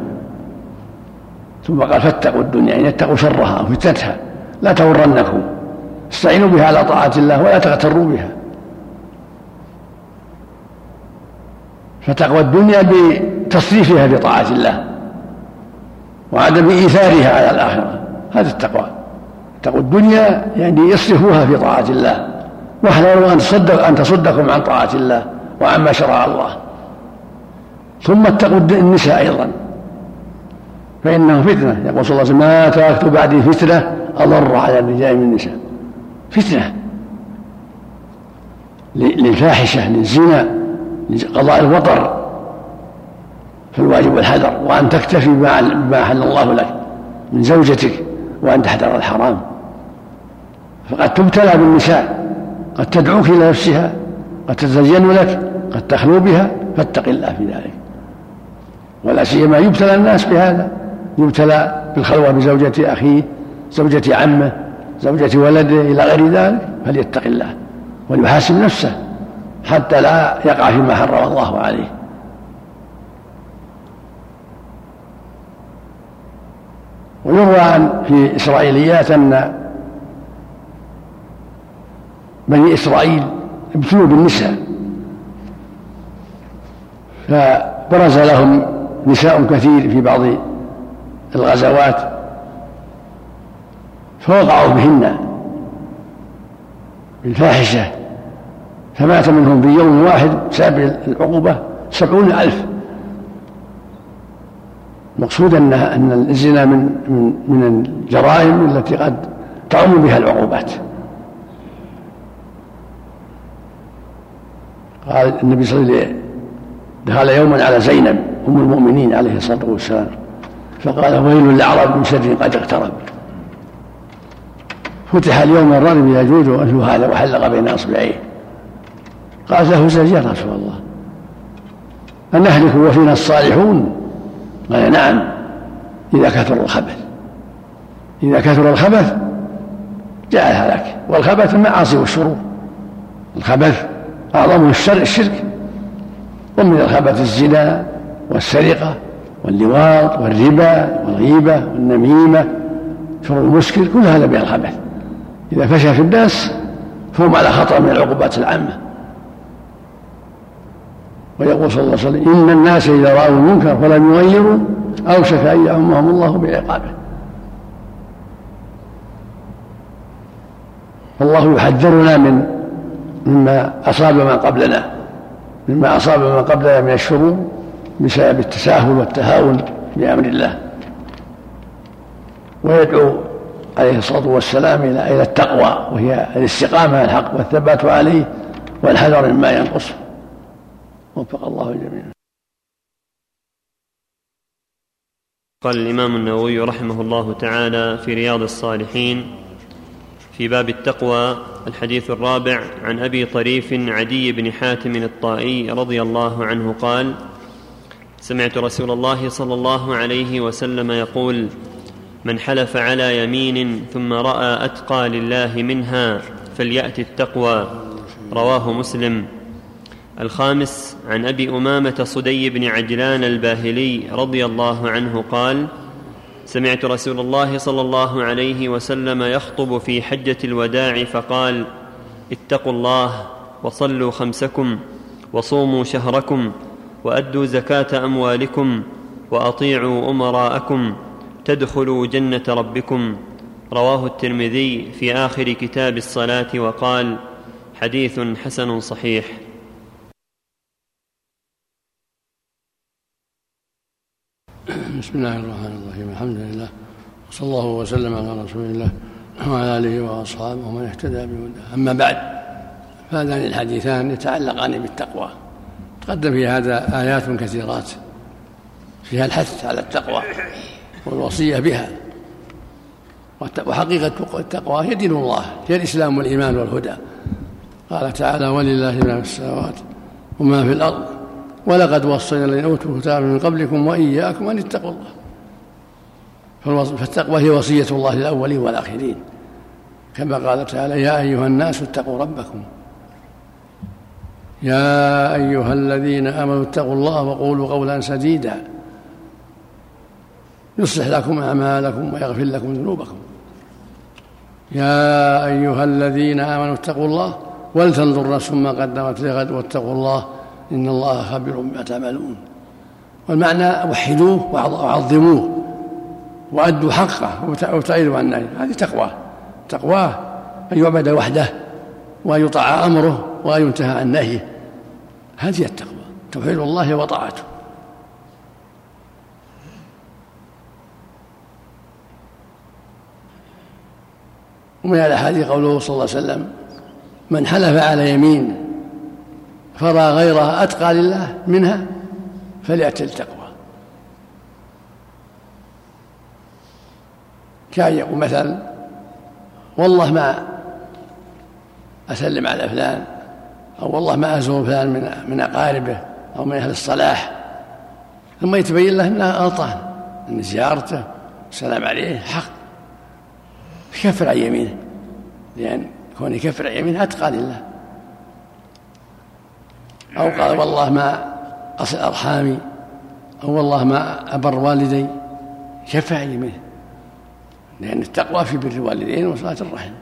ثم قال فاتقوا الدنيا ان يتقوا شرها وفتنتها. لا تغرنكم. استعينوا بها على طاعة الله ولا تغتروا بها. فتقوى الدنيا بتصريفها في طاعة الله وعدم إيثارها على الآخرة. هذه التقوى. تقوى الدنيا يعني يصرفوها في طاعة الله. وأحذروا أن تصدق أن تصدكم عن طاعة الله وعما شرع الله. ثم اتقوا النساء أيضا. فإنه فتنة. يقول صلى الله عليه وسلم ما تركت بعدي فتنة أضر على الرجال من النساء. فتنة. للفاحشة للزنا لقضاء الوطر فالواجب الحذر وأن تكتفي بما أحل الله لك من زوجتك وأن تحذر الحرام. فقد تبتلى بالنساء قد تدعوك إلى نفسها قد تتزين لك قد تخلو بها فاتق الله في ذلك. ولا سيما يبتلى الناس بهذا. يبتلى بالخلوة بزوجة أخيه زوجة عمه زوجة ولده إلى غير ذلك فليتق الله وليحاسب نفسه حتى لا يقع فيما حرم الله عليه. ويروى عن في إسرائيليات أن بني إسرائيل ابتلوا بالنساء فبرز لهم نساء كثير في بعض الغزوات فوقعوا بهن بالفاحشة فمات منهم في يوم واحد بسبب العقوبة سبعون ألف. المقصود أن أن الزنا من من من الجرائم التي قد تعم بها العقوبات. قال النبي صلى الله عليه وسلم دخل يوما على زينب أم المؤمنين عليه الصلاة والسلام. فقال ويل للعرب من شر قد اقترب. فتح اليوم الرجل يجوز وجه هذا وحلق بين أصبعيه. قالت له زوجي يا رسول الله. أنهلك وفينا الصالحون. قال نعم إذا كثر الخبث. إذا كثر الخبث جاء الهلاك والخبث المعاصي والشرور الخبث أعظم الشر الشرك. ومن الخبث الزنا والسرقة واللواط والربا والغيبة والنميمة شرب المسكر كل هذا من الخبث إذا فشى في الناس فهم على خطر من العقوبات العامة. ويقول صلى الله عليه وسلم إن الناس إذا رأوا المنكر فلم يغيروا أوشك أن يعمهم الله بعقابه. فالله يحذرنا من مما أصاب من قبلنا. مما أصاب من قبلنا من الشرور بسبب التساهل والتهاون بأمر الله. ويدعو عليه الصلاة والسلام إلى إلى التقوى وهي الاستقامة على الحق والثبات عليه والحذر مما ينقصه وفق الله الجميع قال الإمام النووي رحمه الله تعالى في رياض الصالحين في باب التقوى الحديث الرابع عن أبي طريف عدي بن حاتم الطائي رضي الله عنه قال سمعت رسول الله صلى الله عليه وسلم يقول من حلف على يمين ثم رأى أتقى لله منها فليأت التقوى رواه مسلم. الخامس عن أبي أمامة صدي بن عجلان الباهلي رضي الله عنه قال سمعت رسول الله صلى الله عليه وسلم يخطب في حجة الوداع فقال اتقوا الله وصلوا خمسكم وصوموا شهركم وأدوا زكاة أموالكم وأطيعوا أمراءكم تدخلوا جنة ربكم. رواه الترمذي في آخر كتاب الصلاة وقال حديث حسن صحيح. بسم الله الرحمن الرحيم. الحمد لله. وصلى الله وسلم على رسول الله وعلى آله وأصحابه ومن اهتدى بهداه. أما بعد فهذان الحديثان يتعلقان بالتقوى. تقدم في هذا آيات كثيرات فيها الحث على التقوى والوصية بها. وحقيقة التقوى هي دين الله هي الإسلام والإيمان والهدى. قال تعالى ولله ما في السماوات وما في الأرض ولقد وصينا الذين أوتوا الكتاب من قبلكم وإياكم أن اتقوا الله. فالتقوى هي وصية الله للأولين والآخرين. كما قال تعالى يا أيها الناس اتقوا ربكم. يا أيها الذين آمنوا اتقوا الله وقولوا قولا سديدا. يصلح لكم أعمالكم ويغفر لكم ذنوبكم. يا أيها الذين آمنوا اتقوا الله ولتنظر نفس ما قدمت لغد واتقوا الله إن الله خبير بما تعملون والمعنى وحدوه وعظموه وأدوا حقه وابتعدوا عن النهي هذه تقواه تقواه أن يعبد وحده وأن يطاع أمره وأن ينتهى عن نهيه. هذه التقوى. توحيد الله وطاعته. ومن الأحاديث قوله صلى الله عليه وسلم من حلف على يمين فرى غيرها أتقى لله منها فليأتي التقوى كان يقول مثلا والله ما أسلم على فلان أو والله ما أزور فلان من من أقاربه أو من أهل الصلاح. ثم يتبين له أنها غلطان أن زيارته السلام عليه حق. يكفر عن يمينه لأن كون يكفر عن يمينه أتقى لله. أو قال والله ما أصل أرحامي أو والله ما أبر والدي. كفى يمينه لأن التقوى في بر الوالدين وصلاة الرحم.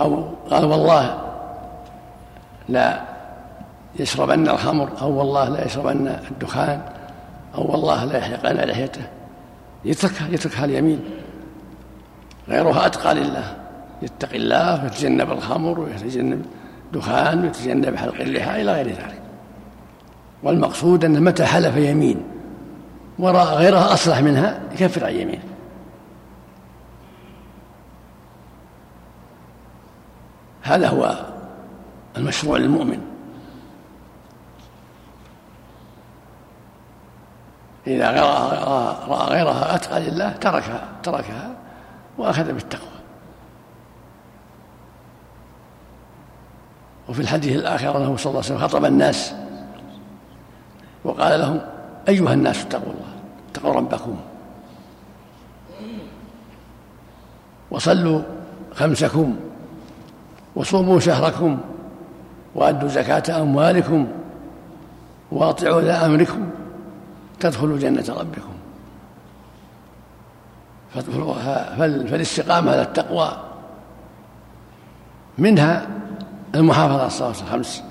أو قال والله لا يشربن الخمر أو والله لا يشربن الدخان أو والله لا يحلقن لحيته. يتركها يتركها اليمين. غيرها أتقى لله. يتقي الله ويتجنب الخمر ويتجنب الدخان ويتجنب حلق اللحى إلى غير ذلك. والمقصود أنه متى حلف يمين ورأى غيرها أصلح منها يكفر عن يمينه. هذا هو المشروع للمؤمن. إذا رأى غيرها أتقى لله تركها تركها وأخذ بالتقوى. وفي الحديث الآخر أنه صلى الله عليه وسلم خطب الناس وقال لهم أيها الناس اتقوا الله اتقوا ربكم. وصلوا خمسكم وصوموا شهركم وأدوا زكاة أموالكم وأطيعوا ذا أمركم تدخلوا جنة ربكم. فالاستقامة على التقوى منها المحافظة على الصلوات الخمس.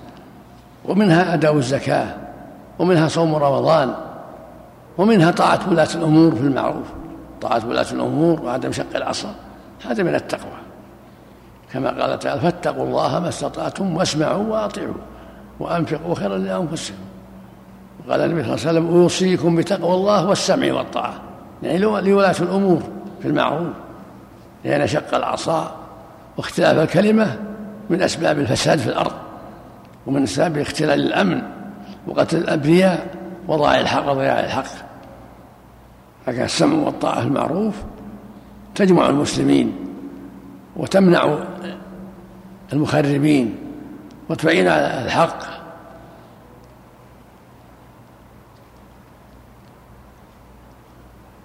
ومنها أداء الزكاة ومنها صوم رمضان ومنها طاعة ولاة الأمور في المعروف. طاعة ولاة الأمور وعدم شق العصا هذا من التقوى. كما قال تعالى فاتقوا الله ما استطعتم واسمعوا وأطيعوا وأنفقوا خيرا لأنفسكم. وقال النبي صلى الله عليه وسلم أوصيكم بتقوى الله والسمع والطاعة. يعني لولاة الأمور في المعروف لأن شق العصا واختلاف الكلمة من أسباب الفساد في الأرض ومن أسباب اختلال الأمن وقتل الأبرياء وضاع الحق وضياع الحق. لكن السمع والطاعة في المعروف تجمع المسلمين وتمنع المخربين وتعين على الحق.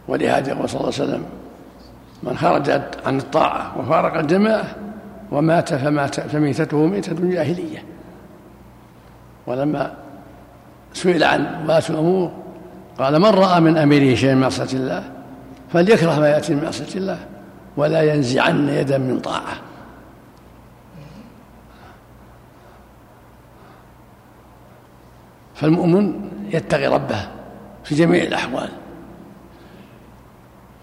ولهذا يقول صلى الله عليه وسلم من خرج عن الطاعة وفارق الجماعة ومات فمات فميتته ميتة جاهلية. ولما سئل عن ولاة الأمور قال من رأى من أميره شيئا من معصية الله فليكره ما يأتي من معصية الله ولا ينزعن يدا من طاعة. فالمؤمن يتقي ربه في جميع الأحوال.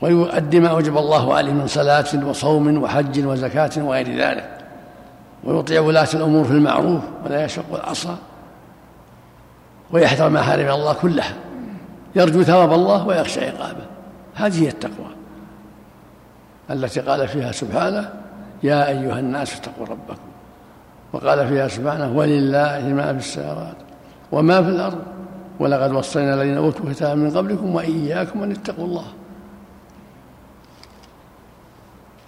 ويؤدي ما أوجب الله عليه من صلاة وصوم وحج وزكاة وغير ذلك. ويطيع ولاة الأمور في المعروف ولا يشق العصا. ويحذر محارم الله كلها. يرجو ثواب الله ويخشى عقابه. هذه هي التقوى. التي قال فيها سبحانه يا أيها الناس اتقوا ربكم. وقال فيها سبحانه ولله ما في السيارات وما في الأرض. ولقد وصينا الذين أوتوا الكتاب من قبلكم وإياكم أن اتقوا الله.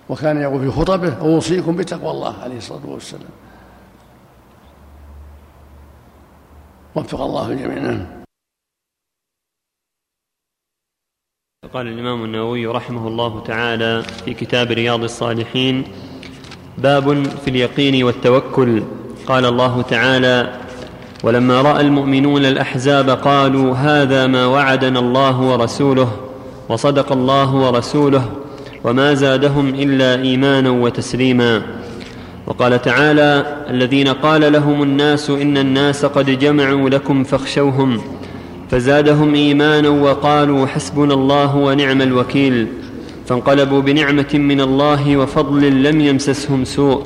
وكان يقول في خطبه أوصيكم بتقوى الله عليه الصلاة والسلام. وفق الله الجميع قال الإمام النووي رحمه الله تعالى في كتاب رياض الصالحين باب في اليقين والتوكل. قال الله تعالى ولما رأى المؤمنون الأحزاب قالوا هذا ما وعدنا الله ورسوله وصدق الله ورسوله وما زادهم إلا إيمانا وتسليما. وقال تعالى الذين قال لهم الناس إن الناس قد جمعوا لكم فاخشوهم فزادهم إيمانا وقالوا حسبنا الله ونعم الوكيل. فانقلبوا بنعمة من الله وفضل لم يمسسهم سوء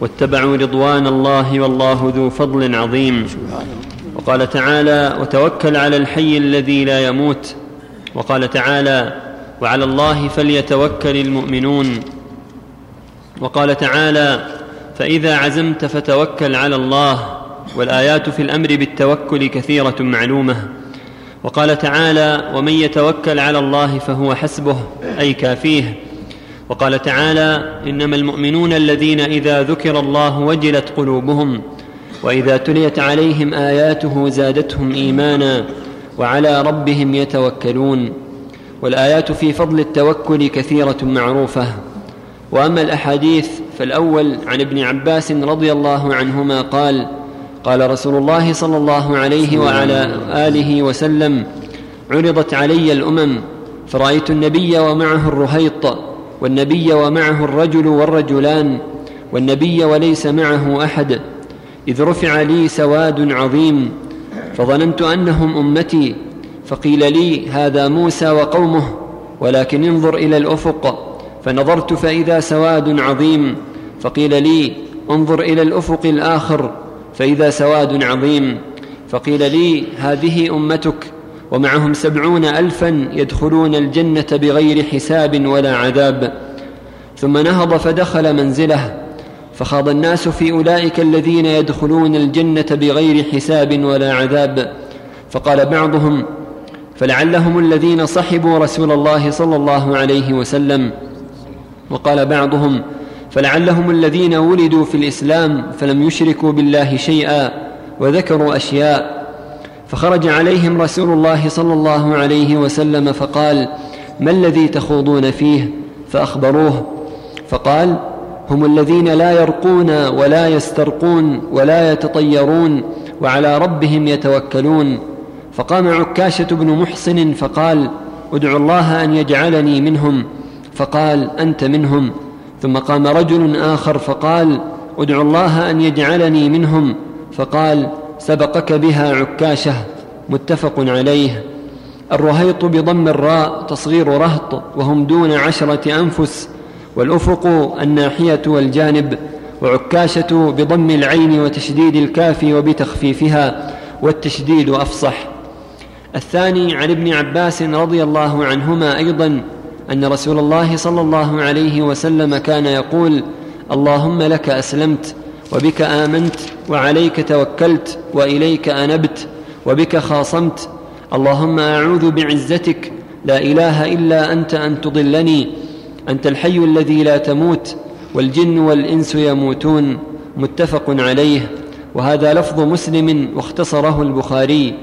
واتبعوا رضوان الله والله ذو فضل عظيم. وقال تعالى وتوكل على الحي الذي لا يموت. وقال تعالى وعلى الله فليتوكل المؤمنون. وقال تعالى فإذا عزمت فتوكل على الله والآيات في الأمر بالتوكل كثيرة معلومة. وقال تعالى ومن يتوكل على الله فهو حسبه أي كافيه. وقال تعالى إنما المؤمنون الذين إذا ذكر الله وجلت قلوبهم وإذا تليت عليهم آياته زادتهم إيمانا وعلى ربهم يتوكلون. والآيات في فضل التوكل كثيرة معروفة. وأما الأحاديث فالأول عن ابن عباس رضي الله عنهما قال قال رسول الله صلى الله عليه وعلى آله وسلم عرضت علي الأمم فرأيت النبي ومعه الرهيط والنبي ومعه الرجل والرجلان والنبي وليس معه أحد. إذ رفع لي سواد عظيم فظننت أنهم أمتي فقيل لي هذا موسى وقومه ولكن انظر إلى الأفق فنظرت فإذا سواد عظيم فقيل لي انظر إلى الأفق الآخر فإذا سواد عظيم فقيل لي هذه أمتك ومعهم سبعون الفا يدخلون الجنة بغير حساب ولا عذاب. ثم نهض فدخل منزله فخاض الناس في أولئك الذين يدخلون الجنة بغير حساب ولا عذاب. فقال بعضهم فلعلهم الذين صحبوا رسول الله صلى الله عليه وسلم. وقال بعضهم فلعلهم الذين ولدوا في الإسلام فلم يشركوا بالله شيئا وذكروا أشياء. فخرج عليهم رسول الله صلى الله عليه وسلم فقال ما الذي تخوضون فيه؟ فأخبروه. فقال هم الذين لا يرقون ولا يسترقون ولا يتطيرون وعلى ربهم يتوكلون. فقام عكاشة بن محصن فقال ادعو الله أن يجعلني منهم. فقال أنت منهم. ثم قام رجل آخر فقال ادعو الله أن يجعلني منهم. فقال سبقك بها عكاشة. متفق عليه. الرهيط بضم الراء تصغير رهط وهم دون عشرة أنفس والأفق الناحية والجانب وعكاشة بضم العين وتشديد الكاف وبتخفيفها والتشديد أفصح. الثاني عن ابن عباس رضي الله عنهما أيضا أن رسول الله صلى الله عليه وسلم كان يقول اللهم لك أسلمت وبك آمنت وعليك توكلت وإليك أنبت وبك خاصمت اللهم أعوذ بعزتك لا إله إلا أنت أن تضلني أنت الحي الذي لا تموت والجن والإنس يموتون. متفق عليه. وهذا لفظ مسلم واختصره البخاري.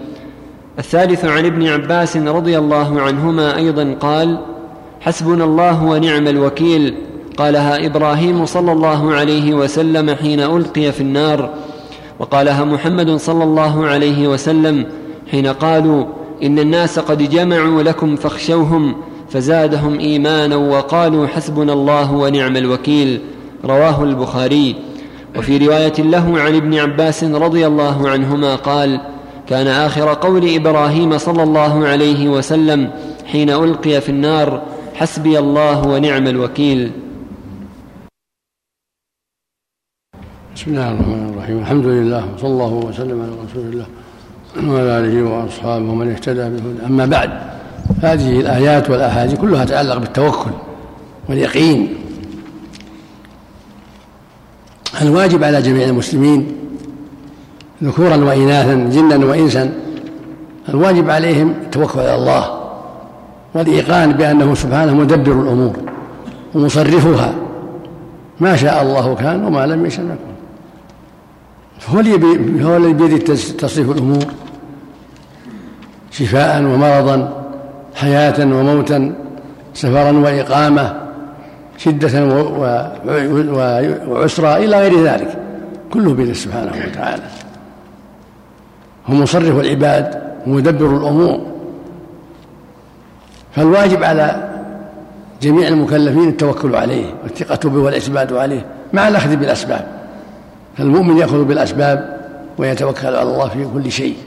الثالث عن ابن عباس رضي الله عنهما أيضا قال حسبنا الله ونعم الوكيل. قالها إبراهيم صلى الله عليه وسلم حين ألقي في النار. وقالها محمد صلى الله عليه وسلم حين قالوا إن الناس قد جمعوا لكم فاخشوهم فزادهم إيمانا وقالوا حسبنا الله ونعم الوكيل. رواه البخاري. وفي رواية له عن ابن عباس رضي الله عنهما قال كان آخر قول إبراهيم صلى الله عليه وسلم حين ألقي في النار حسبي الله ونعم الوكيل بسم الله الرحمن الرحيم. الحمد لله وصلى الله وسلم على رسول الله وعلى آله وأصحابه ومن اهتدى بهدى أما بعد هذه الآيات والأحاديث كلها تتعلق بالتوكل واليقين. الواجب على جميع المسلمين ذكورا وإناثا جنا وإنسا الواجب عليهم التوكل على الله والإيقان بأنه سبحانه مدبر الأمور ومصرفها. ما شاء الله كان وما لم يشاء يكن هو هو الذي بيده تصريف الأمور. شفاء ومرضا حياه وموتا سفرا وإقامة شدة وعسرا إلى غير ذلك. كله بيده سبحانه وتعالى. هو مصرف العباد ومدبر الأمور. فالواجب على جميع المكلفين التوكل عليه والثقة به والاعتماد عليه مع الأخذ بالأسباب. فالمؤمن يأخذ بالأسباب ويتوكل على الله في كل شيء.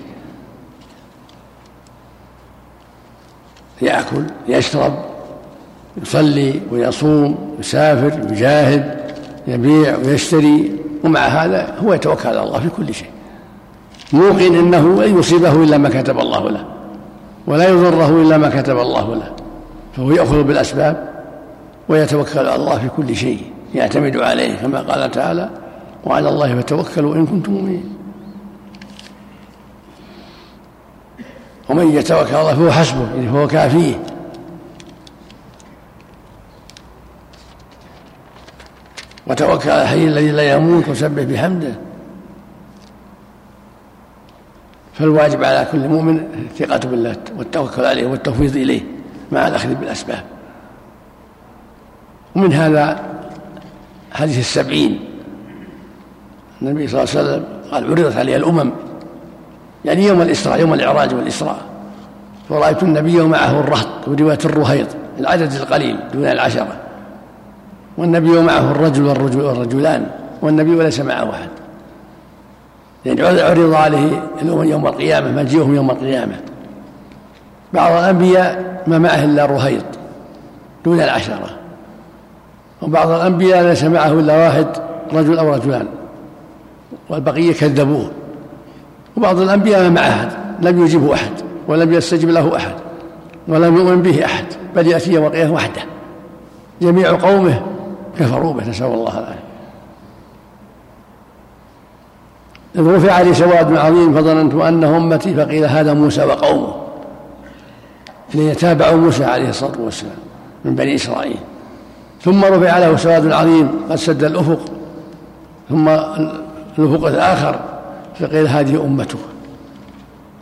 يأكل يشرب يصلي ويصوم يسافر يجاهد يبيع ويشتري ومع هذا هو يتوكل على الله في كل شيء. موقن إنه لن يصيبه إلا ما كتب الله له ولا يضره إلا ما كتب الله له فهو يأخذ بالأسباب ويتوكل على الله في كل شيء يعتمد عليه كما قال تعالى وعلى الله فتوكلوا إن كنتم مؤمنين. ومن يتوكل على الله فهو حسبه يعني فهو كافيه وتوكل على الحي الذي لا يموت وسبح بحمده فالواجب على كل مؤمن الثقة بالله والتوكل عليه والتفويض إليه مع الأخذ بالأسباب. ومن هذا حديث السبعين. النبي صلى الله عليه وسلم قال عرضت علي الأمم. يعني يوم الإسراء يوم الإعراج والإسراء. فرأيت النبي ومعه الرهط ورواية الرهيط العدد القليل دون العشرة. والنبي ومعه الرجل والرجل والرجلان والنبي وليس معه أحد. يعني عرض عليه الأمم يوم القيامة مجيئهم يوم القيامة. بعض الأنبياء ما معه إلا رهيط دون العشرة. وبعض الأنبياء ليس معه إلا واحد رجل أو رجلان. والبقية كذبوه. وبعض الأنبياء ما معه أحد لم يجبه أحد ولم يستجب له أحد ولم يؤمن به أحد بل يأتي يوم القيامة وحده. جميع قومه كفروا به نسأل الله العافية. إذ رفع لي سواد عظيم فظننت أنه أمتي فقيل هذا موسى وقومه. ليتابعوا موسى عليه الصلاة والسلام من بني إسرائيل. ثم رفع له سواد عظيم قد سد الأفق. ثم الأفق الآخر فقيل هذه أمته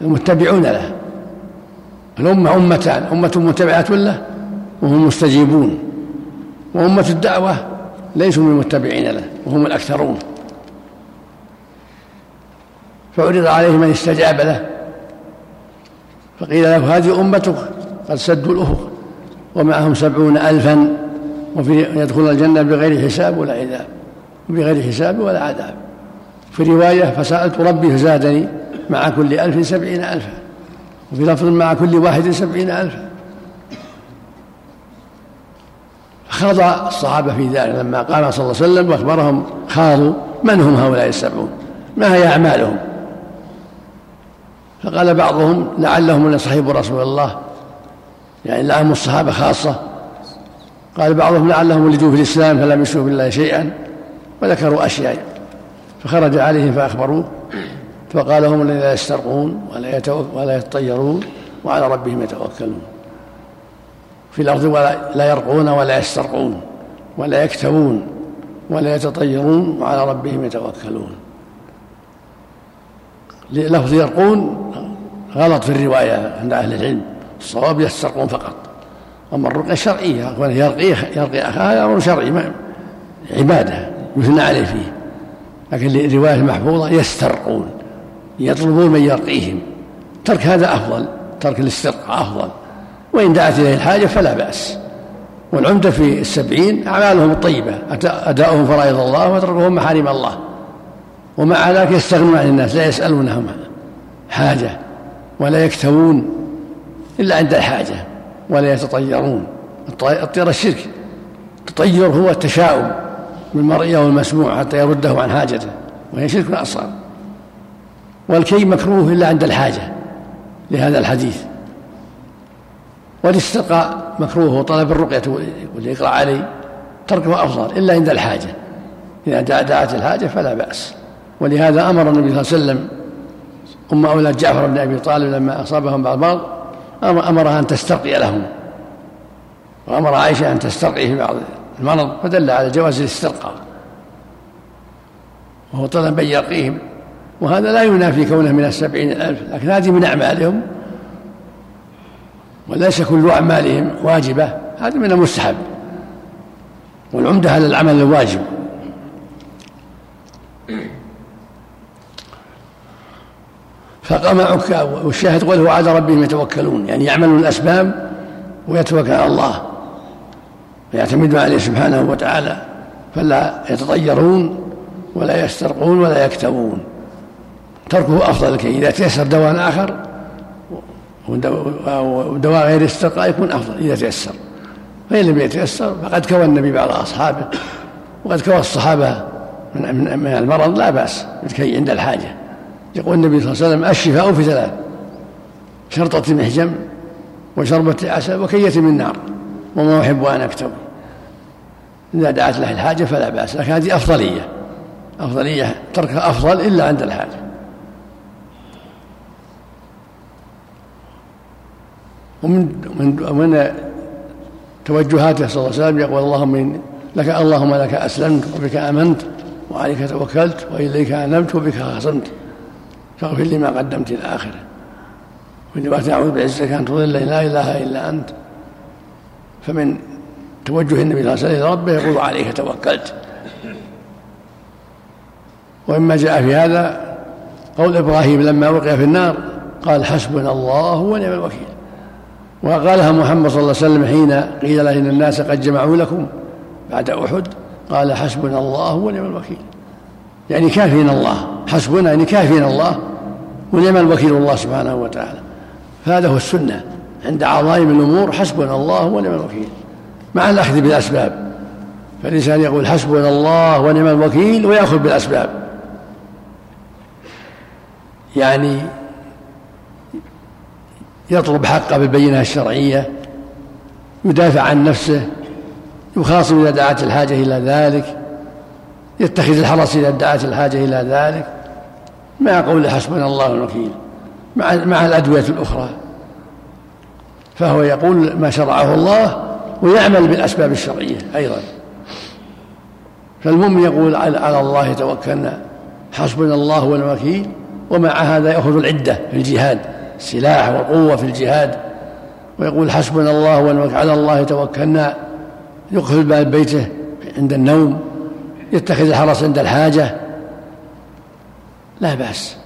المتبعون له الأمة أمتان أمة متبعة له وهم مستجيبون. وأمة الدعوة ليسوا من المتبعين له وهم الأكثرون. فعرض عليه من استجاب له. فقيل له هذه أمتك قد سدوا الأفق ومعهم سبعون ألفا وفي يدخل الجنة بغير حساب ولا عذاب بغير حساب ولا عذاب. في رواية فسألت ربي فزادني مع كل ألف سبعين ألفا وفي لفظ مع كل واحد سبعين ألفا. خاض الصحابة في ذلك لما قال صلى الله عليه وسلم وأخبرهم خاضوا من هم هؤلاء السبعون؟ ما هي أعمالهم؟ فقال بعضهم لعلهم من صحيب رسول الله يعني لعلهم الصحابة خاصة. قال بعضهم لعلهم ولدوا في الإسلام فلم يشركوا بالله شيئا وذكروا أشياء فخرج عليهم فأخبروه فقال هم الذين لا يسترقون ولا, ولا يتطيرون وعلى ربهم يتوكلون. في الأرض ولا لا يرقون ولا يسترقون ولا يكتوون ولا يتطيرون وعلى ربهم يتوكلون. لفظ يرقون غلط في الرواية عند أهل العلم الصواب يسترقون فقط. أما الرقية الشرعية يرقي يرقي أخاه أمر شرعي عبادة يثنى عليه فيه. لكن الرواية المحفوظة يسترقون يطلبون من يرقيهم. ترك هذا أفضل ترك الاسترقاء أفضل. وإن دعت إليه الحاجة فلا بأس. والعمدة في السبعين أعمالهم الطيبة أداؤهم فرائض الله وتركهم محارم الله. ومع ذلك يستغنون عن الناس لا يسألونهم حاجة ولا يكتوون إلا عند الحاجة ولا يتطيرون. الطير الشرك. التطير هو التشاؤم بالمرئي أو المسموع حتى يرده عن حاجته وهي شرك أصغر. والكي مكروه إلا عند الحاجة لهذا الحديث. والاسترقاء مكروه وطلب الرقية يقول يقرأ علي تركه أفضل إلا عند الحاجة. إذا دعت الحاجة فلا بأس. ولهذا أمر النبي صلى الله عليه وسلم أم أولاد جعفر بن أبي طالب لما أصابهم بعض المرض أمرها أن تسترقي لهم. وأمر عائشة أن تسترقي في بعض المرض فدل على جواز الاسترقاء. وهو طلب أن يرقيهم. وهذا لا ينافي كونه من السبعين الألف لكن هذه من أعمالهم. وليس كل أعمالهم واجبة هذه من المستحب. والعمدة على العمل الواجب. فقام عكا والشاهد قوله على ربهم يتوكلون يعني يعملون الأسباب ويتوكل على الله ويعتمدون عليه سبحانه وتعالى فلا يتطيرون ولا يسترقون ولا يكتبون تركه أفضل كي إذا تيسر دواء آخر ودواء غير الاسترقاء يكون أفضل إذا تيسر. فإن لم يتيسر فقد كوى النبي بعض أصحابه وقد كوى الصحابة من المرض لا بأس عند الحاجة. يقول النبي صلى الله عليه وسلم الشفاء في ثلاث شرطة محجم وشربة عسل وكية من نار وما أحب أن أكتب. إذا دعت له الحاجة فلا بأس لكن هذه أفضلية. أفضلية تركها أفضل إلا عند الحاجة. ومن من من توجهاته صلى الله عليه وسلم يقول اللهم لك اللهم لك أسلمت وبك آمنت وعليك توكلت وإليك أنبت وبك خصمت فاغفر لي ما قدمت إلى آخره. وإني أعوذ بعزتك أن تضل لا إله إلا أنت. فمن توجه النبي صلى الله عليه وسلم إلى ربه يقول عليك توكلت. ومما جاء في هذا قول إبراهيم لما وقع في النار قال حسبنا الله ونعم الوكيل. وقالها محمد صلى الله عليه وسلم حين قيل له إن الناس قد جمعوا لكم بعد أحد قال حسبنا الله ونعم الوكيل. يعني كافينا الله حسبنا يعني كافينا الله ونعم الوكيل الله سبحانه وتعالى. فهذا هو السنة. عند عظائم الأمور حسبنا الله ونعم الوكيل مع الأخذ بالأسباب. فالإنسان يقول حسبنا الله ونعم الوكيل ويأخذ بالأسباب. يعني يطلب حقه بالبينة الشرعية يدافع عن نفسه يخاصم إذا دعت الحاجة إلى ذلك. يتخذ الحرس إذا دعت الحاجة إلى ذلك مع قول حسبنا الله الوكيل مع مع الأدوية الأخرى. فهو يقول ما شرعه الله ويعمل بالأسباب الشرعية أيضا. فالمؤمن يقول على الله توكلنا حسبنا الله والوكيل ومع هذا يأخذ العدة في الجهاد السلاح والقوة في الجهاد. ويقول حسبنا الله ونوكل على الله توكلنا يقفل باب بيته عند النوم. يتخذ الحرس عند الحاجة؟ لا بأس.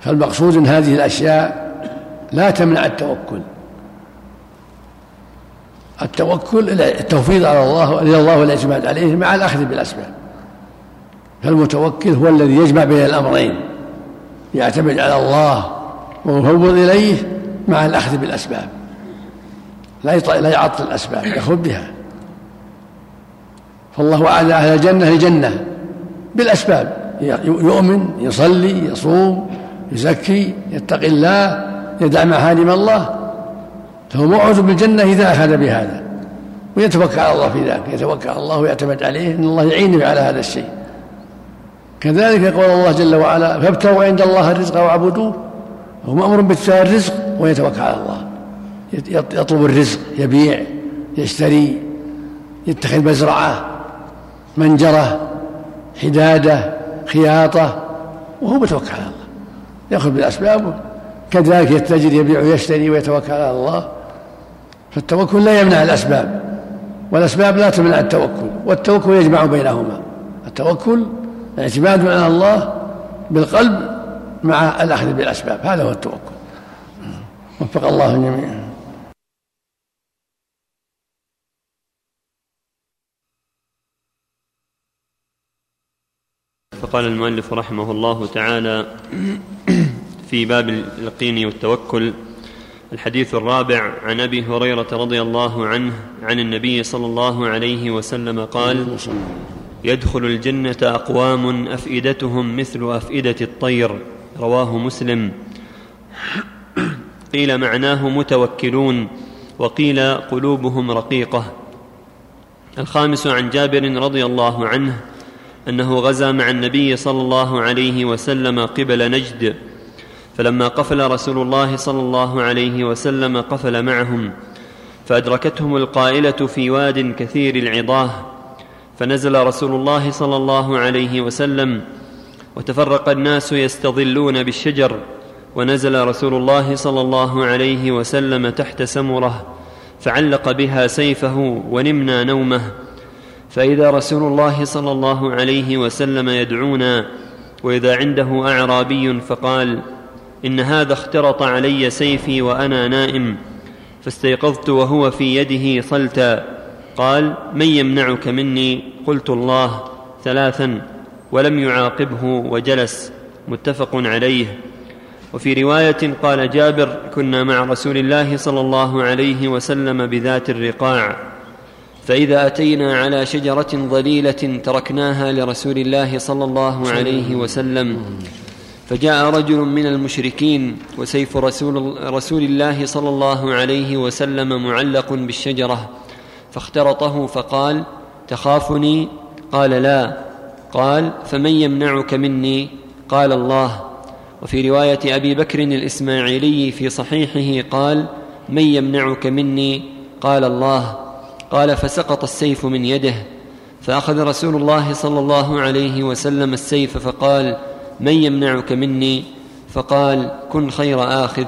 فالمقصود ان هذه الأشياء لا تمنع التوكل. التوكل التوفيض على الله إلى الله والاعتماد عليه مع الأخذ بالأسباب. فالمتوكل هو الذي يجمع بين الأمرين. يعتمد على الله ويفوض إليه مع الأخذ بالأسباب. لا يعطل الأسباب ياخذ بها. فالله أعلى أهل الجنة الجنه بالأسباب. يؤمن يصلي يصوم يزكي يتقي الله يدع محارم الله. فهو موعود بالجنة إذا أخذ بهذا ويتوكل على الله في ذلك يتوكل على الله ويعتمد عليه أن الله يعينه على هذا الشيء. كذلك يقول الله جل وعلا فابتغوا عند الله الرزق واعبدوه هو مأمور باتباع الرزق ويتوكل على الله. يطلب الرزق يبيع يشتري يتخذ مزرعة. منجرة حدادة خياطة وهو متوكل على الله. يأخذ بالأسباب كذلك يتجر يبيع ويشتري ويتوكل على الله. فالتوكل لا يمنع الأسباب والأسباب لا تمنع التوكل والتوكل يجمع بينهما. التوكل الاعتماد على الله بالقلب مع الأخذ بالأسباب هذا هو التوكل. وفق الله الجميع. فقال المؤلف رحمه الله تعالى في باب اليقين والتوكل الحديث الرابع عن أبي هريرة رضي الله عنه عن النبي صلى الله عليه وسلم قال يدخل الجنة أقوام أفئدتهم مثل أفئدة الطير رواه مسلم. قيل معناه متوكلون وقيل قلوبهم رقيقة. الخامس عن جابر رضي الله عنه أنه غزا مع النبي صلى الله عليه وسلم قبل نجد فلما قفل رسول الله صلى الله عليه وسلم قفل معهم فأدركتهم القائلة في واد كثير العضاه فنزل رسول الله صلى الله عليه وسلم وتفرق الناس يستظلون بالشجر ونزل رسول الله صلى الله عليه وسلم تحت سمرة فعلق بها سيفه ونمنا نومه فإذا رسول الله صلى الله عليه وسلم يدعونا وإذا عنده أعرابي فقال إن هذا اخترط علي سيفي وأنا نائم فاستيقظت وهو في يده صلتا. قال من يمنعك مني؟ قلت الله ثلاثا ولم يعاقبه وجلس متفق عليه. وفي رواية قال جابر كنا مع رسول الله صلى الله عليه وسلم بذات الرقاع. فإذا أتينا على شجرة ظليلة تركناها لرسول الله صلى الله عليه وسلم فجاء رجل من المشركين وسيف رسول, رسول الله صلى الله عليه وسلم معلق بالشجرة فاخترطه فقال تخافني؟ قال لا. قال فمن يمنعك مني؟ قال الله. وفي رواية أبي بكر الإسماعيلي في صحيحه قال من يمنعك مني؟ قال الله. قال فسقط السيف من يده فأخذ رسول الله صلى الله عليه وسلم السيف فقال من يمنعك مني؟ فقال كن خير آخذ.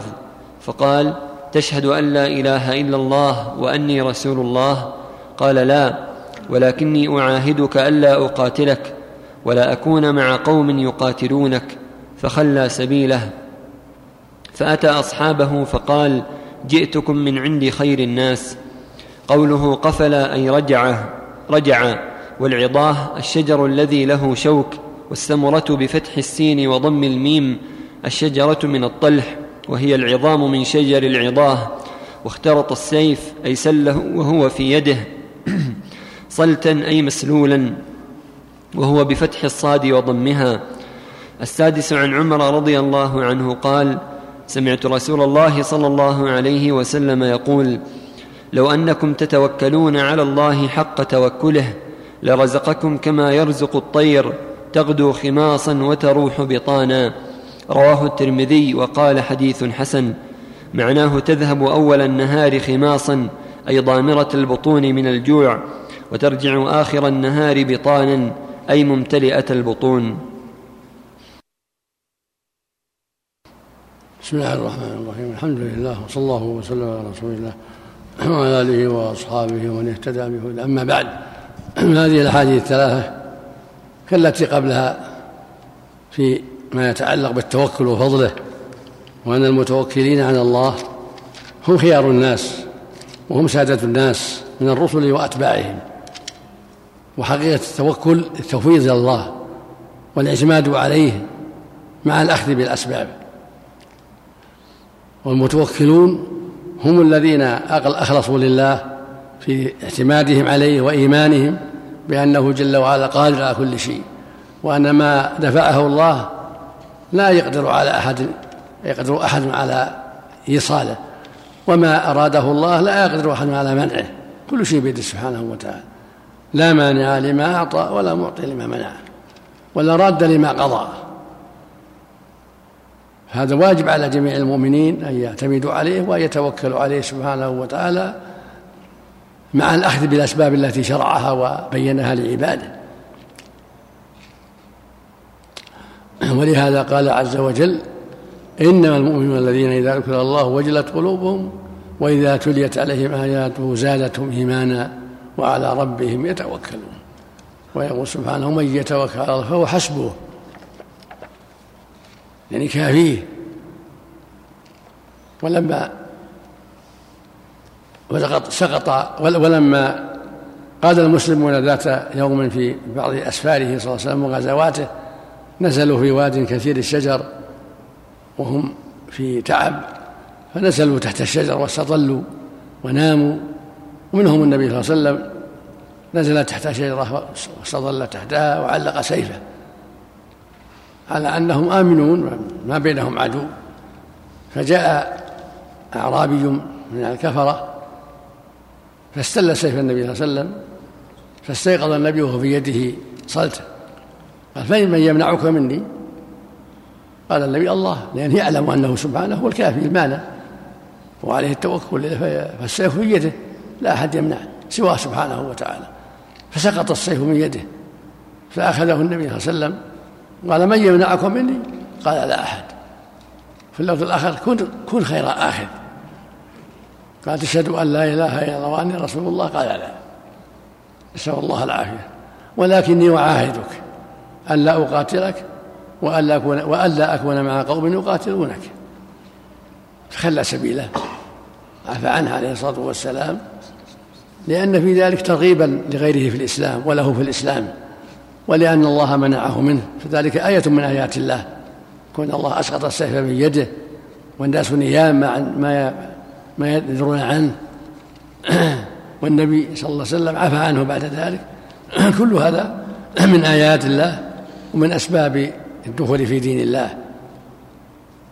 فقال تشهد أن لا إله إلا الله وأني رسول الله؟ قال لا ولكني أعاهدك ألا أقاتلك ولا أكون مع قوم يقاتلونك فخلى سبيله. فأتى أصحابه فقال جئتكم من عند خير الناس. قوله قفل أي رجع رجع والعضاه الشجر الذي له شوك والثمرة بفتح السين وضم الميم الشجرة من الطلح وهي العظام من شجر العضاه واخترط السيف أي سله وهو في يده صلتا أي مسلولا وهو بفتح الصاد وضمها. السادس عن عمر رضي الله عنه قال سمعت رسول الله صلى الله عليه وسلم يقول لو أنكم تتوكلون على الله حق توكله لرزقكم كما يرزق الطير تغدو خماصا وتروح بطانا. رواه الترمذي وقال حديث حسن. معناه تذهب أول النهار خماصا أي ضامرة البطون من الجوع وترجع آخر النهار بطانا أي ممتلئة البطون. بسم الله الرحمن الرحيم. الحمد لله وصلى الله وسلم على رسول الله. وعلى آله وأصحابه ومن اهتدى بهدى أما بعد هذه الأحاديث الثلاثة كالتي قبلها في ما يتعلق بالتوكل وفضله وأن المتوكلين على الله هم خيار الناس وهم سادة الناس من الرسل وأتباعهم. وحقيقة التوكل التفويض إلى الله والإعتماد عليه مع الأخذ بالأسباب. والمتوكلون هم الذين أخلصوا لله في اعتمادهم عليه وإيمانهم بأنه جل وعلا قادر على كل شيء وأن ما دفعه الله لا يقدر على أحد يقدر أحد على إيصاله وما أراده الله لا يقدر أحد على منعه كل شيء بيده سبحانه وتعالى. لا مانع لما أعطى ولا معطي لما منع ولا راد لما قضى. هذا واجب على جميع المؤمنين أن يعتمدوا عليه وأن يتوكلوا عليه سبحانه وتعالى مع الأخذ بالأسباب التي شرعها وبينها لعباده. ولهذا قال عز وجل إنما المؤمنون الذين إذا ذكر الله وجلت قلوبهم وإذا تليت عليهم آياته زادتهم إيمانا وعلى ربهم يتوكلون. ويقول سبحانه من يتوكل على الله فهو حسبه. يعني كافيه. ولما ولقد سقط ولما قاد المسلمون ذات يوم في بعض أسفاره صلى الله عليه وسلم وغزواته نزلوا في واد كثير الشجر وهم في تعب فنزلوا تحت الشجر واستظلوا وناموا. ومنهم النبي صلى الله عليه وسلم نزل تحت شجرة واستظل تحتها وعلق سيفه. على أنهم آمنون ما بينهم عدو. فجاء أعرابي من الكفرة فاستل سيف النبي صلى الله عليه وسلم فاستيقظ النبي وهو في يده صلته قال فمن يمنعك مني؟ قال النبي الله لأنه يعلم أنه سبحانه هو الكافي المانع وعليه التوكل فالسيف في يده لا أحد يمنع سواه سبحانه وتعالى. فسقط السيف من يده فأخذه النبي صلى الله عليه وسلم. قال من يمنعكم مني؟ قال لا أحد. في اللفظ الآخر كن كن خير آخذ قال تشهد أن لا إله إلا الله وأني رسول الله؟ قال لا. نسأل الله العافية. ولكني أعاهدك أن لا أقاتلك وأن لا أكون وأن لا أكون مع قوم يقاتلونك. فخلى سبيله. عفى عنه عليه الصلاة والسلام. لأن في ذلك ترغيبا لغيره في الإسلام وله في الإسلام. ولأن الله منعه منه. فذلك آية من آيات الله. كون الله أسقط السيف من يده والناس نيام ما ما يدرون عنه. والنبي صلى الله عليه وسلم عفى عنه بعد ذلك. كل هذا من آيات الله ومن أسباب الدخول في دين الله.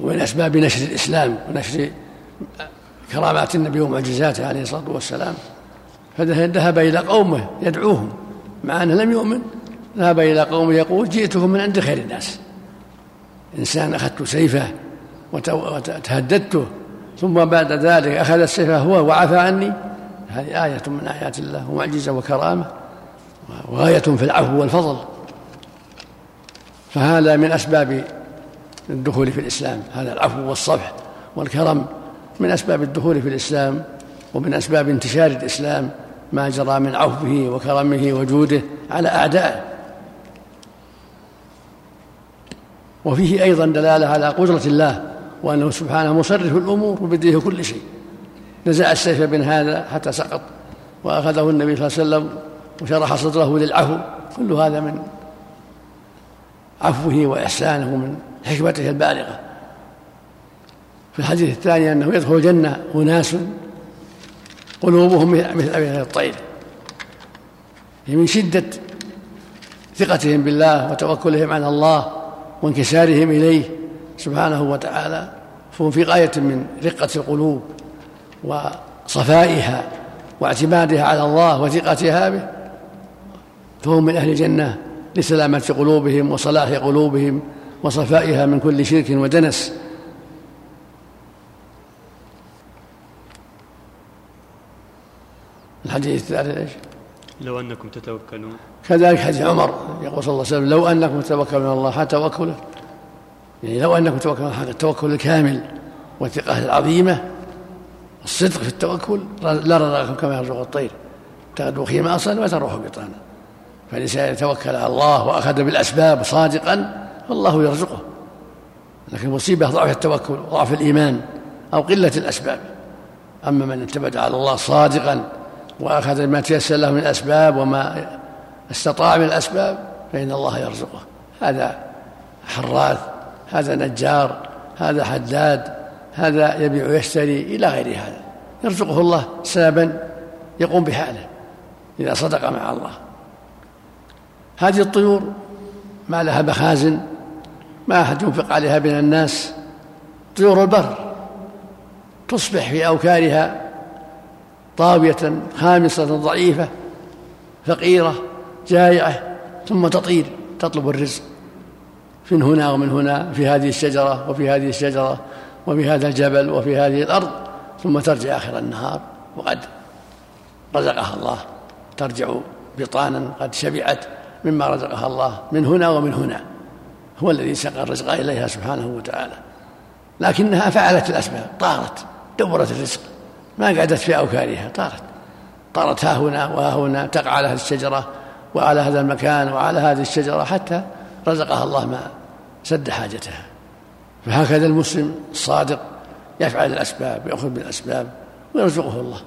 ومن أسباب نشر الإسلام ونشر كرامات النبي ومعجزاته عليه الصلاة والسلام. فذهب إلى قومه يدعوهم مع أنه لم يؤمن. ذهب إلى قومه يقول جئتكم من عند خير الناس. إنسان أخذت سيفه وتهددته ثم بعد ذلك أخذ السيف هو وعفى عني. هذه آية من آيات الله ومعجزة وكرامة وغاية في العفو والفضل. فهذا من أسباب الدخول في الإسلام هذا العفو والصفح والكرم. من أسباب الدخول في الإسلام ومن أسباب انتشار الإسلام ما جرى من عفوه وكرمه وجوده على أعدائه. وفيه أيضا دلالة على قدرة الله وأنه سبحانه مصرف الأمور وبيده كل شيء. نزع السيف من هذا حتى سقط وأخذه النبي صلى الله عليه وسلم وشرح صدره للعفو. كل هذا من عفوه وإحسانه ومن حكمته البالغة. في الحديث الثاني أنه يدخل الجنة أناس قلوبهم مثل أبي الطير. من شدة ثقتهم بالله وتوكلهم على الله. وانكسارهم إليه سبحانه وتعالى فهم في غاية من رقة القلوب وصفائها واعتمادها على الله وثقتها به فهم من أهل الجنة لسلامة قلوبهم وصلاح قلوبهم وصفائها من كل شرك ودنس الحديث الثالث إيش؟ لو أنكم تتوكلون. كذلك حديث عمر يقول صلى الله عليه وسلم لو أنكم تتوكلون على الله حتى توكله. يعني لو أنكم توكلون حق التوكل الكامل والثقة العظيمة الصدق في التوكل لرزقكم كما يرزق الطير. تغدو خماصا وتروح بطانا فالإنسان يتوكل على الله وأخذ بالأسباب صادقا فالله يرزقه. لكن المصيبة ضعف التوكل وضعف الإيمان أو قلة الأسباب. أما من اعتمد على الله صادقا وأخذ ما تيسر له من الأسباب وما استطاع من الأسباب فإن الله يرزقه. هذا حراث هذا نجار هذا حداد هذا يبيع ويشتري إلى غير هذا. يرزقه الله سببا يقوم بحاله إذا صدق مع الله. هذه الطيور ما لها مخازن ما أحد ينفق عليها من الناس. طيور البر تصبح في أوكارها طاوية خامصة ضعيفة فقيرة جائعة ثم تطير تطلب الرزق. من هنا ومن هنا في هذه الشجرة وفي هذه الشجرة وفي هذا الجبل وفي هذه الأرض ثم ترجع آخر النهار. وقد رزقها الله. ترجع بطانا قد شبعت مما رزقها الله. من هنا ومن هنا. هو الذي سقى الرزق إليها سبحانه وتعالى. لكنها فعلت الأسباب طارت دورت الرزق. ما قعدت في أوكارها طارت. طارت ها هنا وها هنا تقع على هذه الشجرة وعلى هذا المكان وعلى هذه الشجرة حتى رزقها الله ما سد حاجتها. فهكذا المسلم الصادق يفعل الأسباب ويأخذ بالأسباب ويرزقه الله.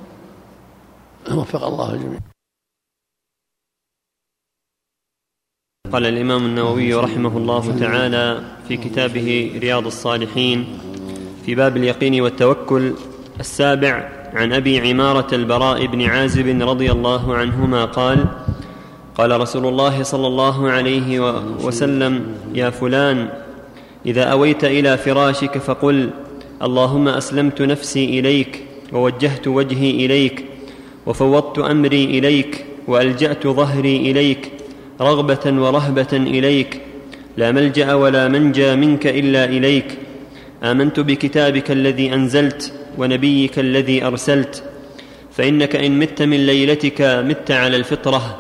وفق الله الجميع. قال الإمام النووي رحمه الله تعالى في كتابه رياض الصالحين في باب اليقين والتوكل السابع عن أبي عمارة البراء بن عازب رضي الله عنهما قال قال رسول الله صلى الله عليه وسلم يا فلان إذا أويت إلى فراشك فقل اللهم أسلمت نفسي إليك ووجهت وجهي إليك وفوضت أمري إليك وألجأت ظهري إليك رغبة ورهبة إليك لا ملجأ ولا منجى منك إلا إليك آمنت بكتابك الذي أنزلت ونبيك الذي أرسلت فإنك إن مت من ليلتك مت على الفطرة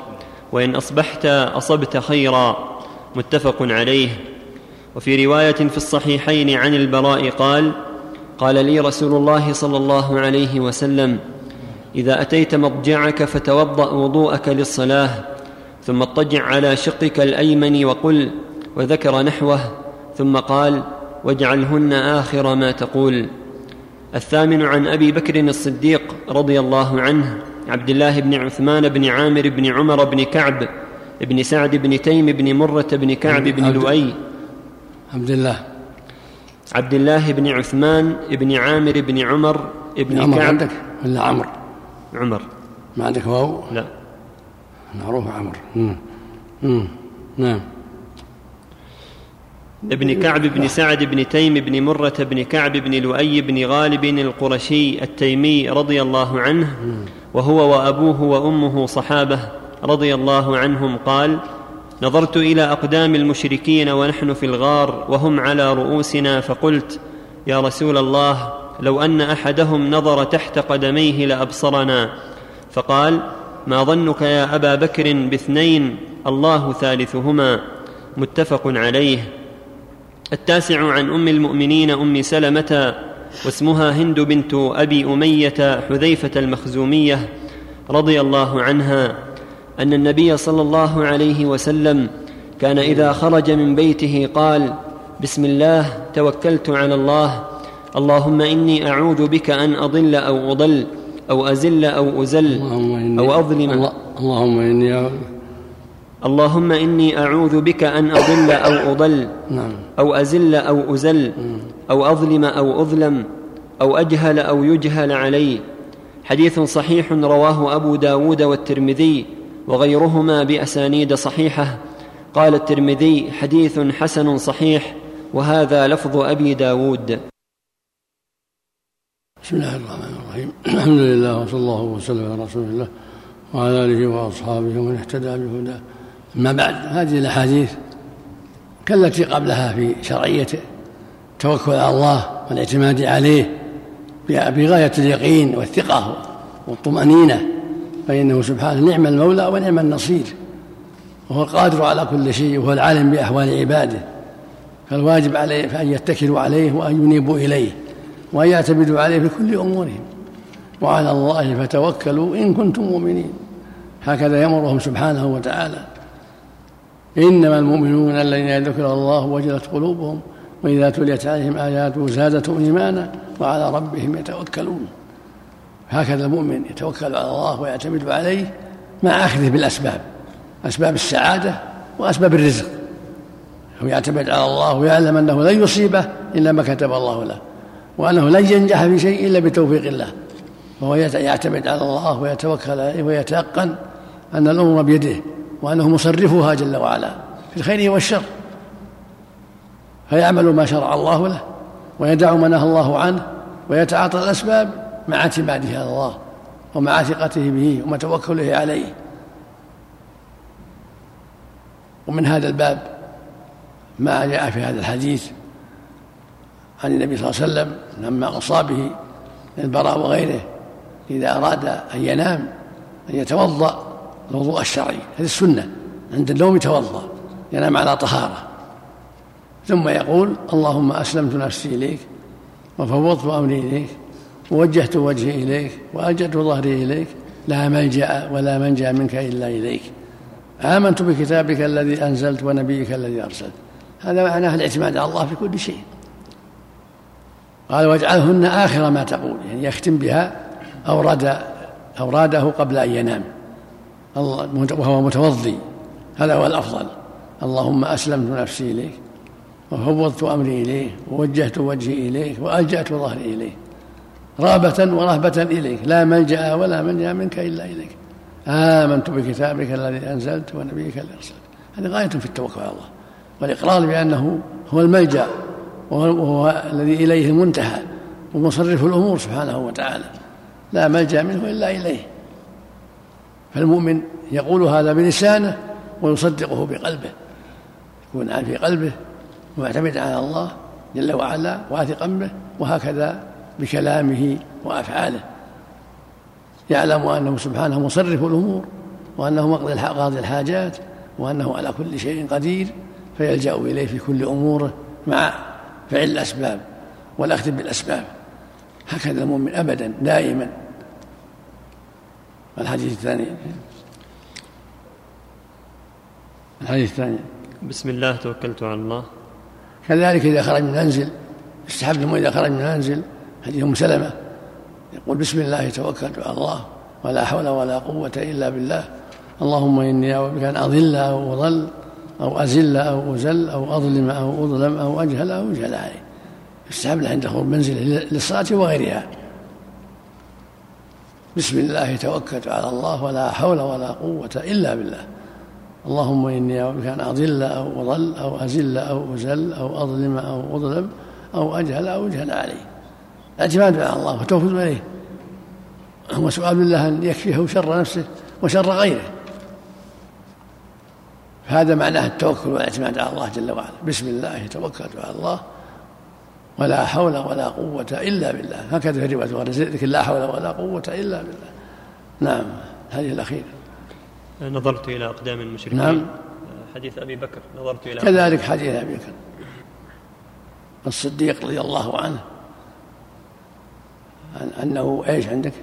وإن أصبحت أصبت خيرا متفق عليه. وفي رواية في الصحيحين عن البراء قال قال لي رسول الله صلى الله عليه وسلم إذا أتيت مضجعك فتوضأ وضوءك للصلاة ثم اضطجع على شقك الأيمن وقل وذكر نحوه ثم قال واجعلهن آخر ما تقول. الثامن عن أبي بكر الصديق رضي الله عنه عبد الله بن عثمان بن عامر بن عمر بن كعب بن سعد بن تيم بن مرة بن كعب بن لؤي. عبد الله. عبد الله بن عثمان بن عامر بن عمر بن عمر كعب. عندك؟ ولا عمر. عمر. ما عندك واو؟ لا. معروف عمر. نعم. ابن كعب بن سعد بن تيم بن مرة بن كعب بن لؤي بن غالب القرشي التيمي رضي الله عنه وهو وأبوه وأمه صحابة رضي الله عنهم قال نظرت إلى أقدام المشركين ونحن في الغار وهم على رؤوسنا فقلت يا رسول الله لو أن أحدهم نظر تحت قدميه لأبصرنا. فقال ما ظنك يا أبا بكر باثنين الله ثالثهما. متفق عليه. التاسع عن أم المؤمنين أم سلمة واسمها هند بنت أبي أمية حذيفة المخزومية رضي الله عنها أن النبي صلى الله عليه وسلم كان إذا خرج من بيته قال بسم الله توكلت على الله اللهم إني أعوذ بك أن أضل أو أضل أو أزل أو أزل أو أظلم. اللهم إني اللهم إني أعوذ بك أن أضل أو أضل نعم. أو أزل أو أزل أو أظلم أو أظلم أو أجهل أو يجهل علي. حديث صحيح رواه أبو داود والترمذي وغيرهما بأسانيد صحيحة. قال الترمذي حديث حسن صحيح وهذا لفظ أبي داود. بسم الله الرحمن الرحيم. الحمد لله وصلى الله وسلم على رسول الله وعلى آله وأصحابه ومن اهتدى بهداه. أما بعد هذه الأحاديث كالتي قبلها في شرعية التوكل على الله والاعتماد عليه بغاية اليقين والثقة والطمأنينة فإنه سبحانه نعم المولى ونعم النصير وهو القادر على كل شيء وهو العالم بأحوال عباده فالواجب عليه فأن يتكلوا عليه وأن ينيبوا إليه وأن يعتمدوا عليه في كل أمورهم وعلى الله فتوكلوا إن كنتم مؤمنين. هكذا يمرهم سبحانه وتعالى. إنما المؤمنون الذين يذكر الله وجلت قلوبهم وإذا تليت عليهم آياته زادتهم إيمانا وعلى ربهم يتوكلون. هكذا المؤمن يتوكل على الله ويعتمد عليه مع أخذه بالأسباب أسباب السعادة وأسباب الرزق. هو يعتمد على الله ويعلم أنه لن يصيبه إلا ما كتب الله له وأنه لن ينجح في شيء إلا بتوفيق الله. فهو يعتمد على الله ويتوكل عليه ويتيقن أن الأمور بيده. وأنه مصرفها جل وعلا في الخير والشر فيعمل ما شرع الله له ويدع ما نهى الله عنه ويتعاطى الأسباب مع اعتماده على الله ومع ثقته به ومع توكله عليه. ومن هذا الباب ما جاء في هذا الحديث عن النبي صلى الله عليه وسلم لما أوصى به البراء وغيره إذا أراد أن ينام أن يتوضأ الوضوء الشرعي هذه السنة عند النوم يتوضأ ينام على طهارة. ثم يقول اللهم أسلمت نفسي إليك وفوضت أمري إليك ووجهت وجهي إليك وألجأت ظهري إليك لا ملجأ ولا منجأ منك إلا إليك. آمنت بكتابك الذي أنزلت ونبيك الذي أرسلت. هذا معناه الاعتماد على الله في كل شيء. قال واجعلهن آخر ما تقول. يعني يختم بها أورد أوراده قبل أن ينام. وهو متوضي. هذا هو الأفضل. اللهم أسلمت نفسي إليك وفوضت أمري إليه ووجهت وجهي إليك وألجأت ظهري إليك. رغبة ورهبة إليك. لا ملجأ ولا منجا منك إلا إليك. آمنت بكتابك الذي أنزلت ونبيك الذي أرسلت. هذه غاية في التوكل على الله. والإقرار بأنه هو الملجأ وهو الذي إليه المنتهى ومصرف الأمور سبحانه وتعالى. لا ملجأ منه إلا إليه. فالمؤمن يقول هذا بلسانه ويصدقه بقلبه يكون في قلبه معتمدا على الله جل وعلا واثقا به وهكذا بكلامه وأفعاله. يعلم أنه سبحانه مصرف الأمور وأنه قاضي الحاجات وأنه على كل شيء قدير فيلجأ إليه في كل أموره مع فعل الأسباب والأخذ بالأسباب. هكذا المؤمن ابدا دائما. الحديث الثاني. الحديث الثاني. بسم الله توكلت على الله. كذلك إذا خرج من المنزل المؤمن إذا خرج من المنزل حديث أم سلمة. يقول بسم الله توكلت على الله ولا حول ولا قوة إلا بالله. اللهم إني أعوذ بك أن أضل أو أضل أو أزل أو أزل أو أظلم أو أظلم أو أجهل أو أجهل. عليه يستحب له عند خروج منزله للصلاة وغيرها. بسم الله توكلت على الله ولا حول ولا قوة إلا بالله. اللهم إني أعوذ بك أن أضل أو أضل أو أزل أو أزل أو أظلم أو أظلم أو أجهل أو أجهل عليه الاعتماد على الله والتوكل إليه. وسؤال الله أن يكفيه شر نفسه وشر غيره. هذا معناه التوكل والاعتماد على الله جل وعلا. بسم الله توكلت على الله ولا حول ولا قوة إلا بالله. هكذا في رواية ذكر لا حول ولا قوة إلا بالله. نعم هذه الأخيرة. نظرت إلى أقدام المشركين. نعم. حديث أبي بكر نظرت إلى كذلك حديث أبي بكر. الصديق رضي الله عنه. أنه إيش عندك؟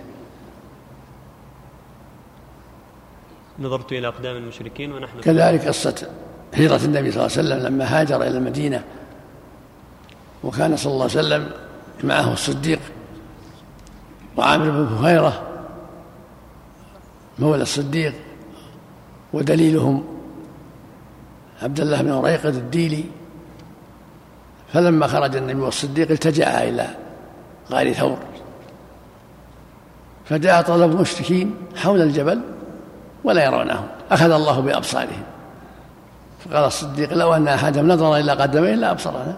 نظرت إلى أقدام المشركين ونحن كذلك قصة هجرة النبي صلى الله عليه وسلم لما هاجر إلى المدينة. وكان صلى الله عليه وسلم معه الصديق وعامر بن بخيرة مولى الصديق ودليلهم عبد الله بن ريقد الديلي. فلما خرج النبي والصديق التجأ إلى غار ثور فجاء طلب المشركين حول الجبل ولا يرونهم أخذ الله بأبصارهم. فقال الصديق لو أن أحدهم نظر إلى قدميه لأبصرنا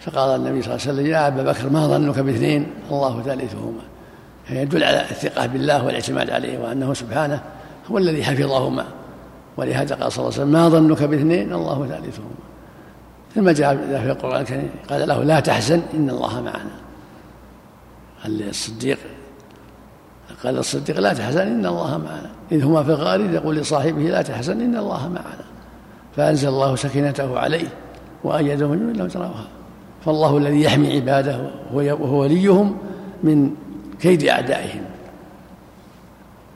فقال النبي صلى الله عليه وسلم يا أبا بكر ما ظنك باثنين؟ الله ثالثهما. يدل على الثقة بالله والاعتماد عليه وأنه سبحانه هو الذي حفظهما. ولهذا قال صلى الله عليه وسلم ما ظنك باثنين؟ الله ثالثهما. ثم جاء في القرآن الكريم قال له لا تحزن إن الله معنا. قال الصديق قال الصديق لا تحزن إن الله معنا. إذ هما في الغار يقول لصاحبه لا تحزن إن الله معنا. فأنزل الله سكينته عليه وأيده من لم تروها فالله الذي يحمي عباده وهو وليهم من كيد أعدائهم.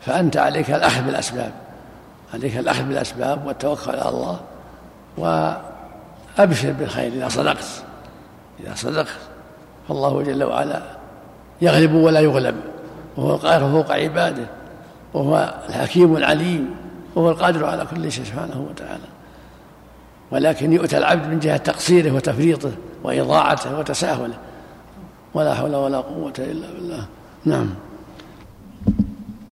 فأنت عليك الأخذ بالأسباب عليك الأخذ بالأسباب والتوكل على الله وأبشر بالخير إذا صدقت. إذا صدقت فالله جل وعلا يغلب ولا يغلب وهو القاهر فوق عباده وهو الحكيم العليم وهو القادر على كل شيء سبحانه وتعالى. ولكن يؤتى العبد من جهة تقصيره وتفريطه وإضاعته وتساهله. ولا حول ولا قوة إلا بالله. نعم.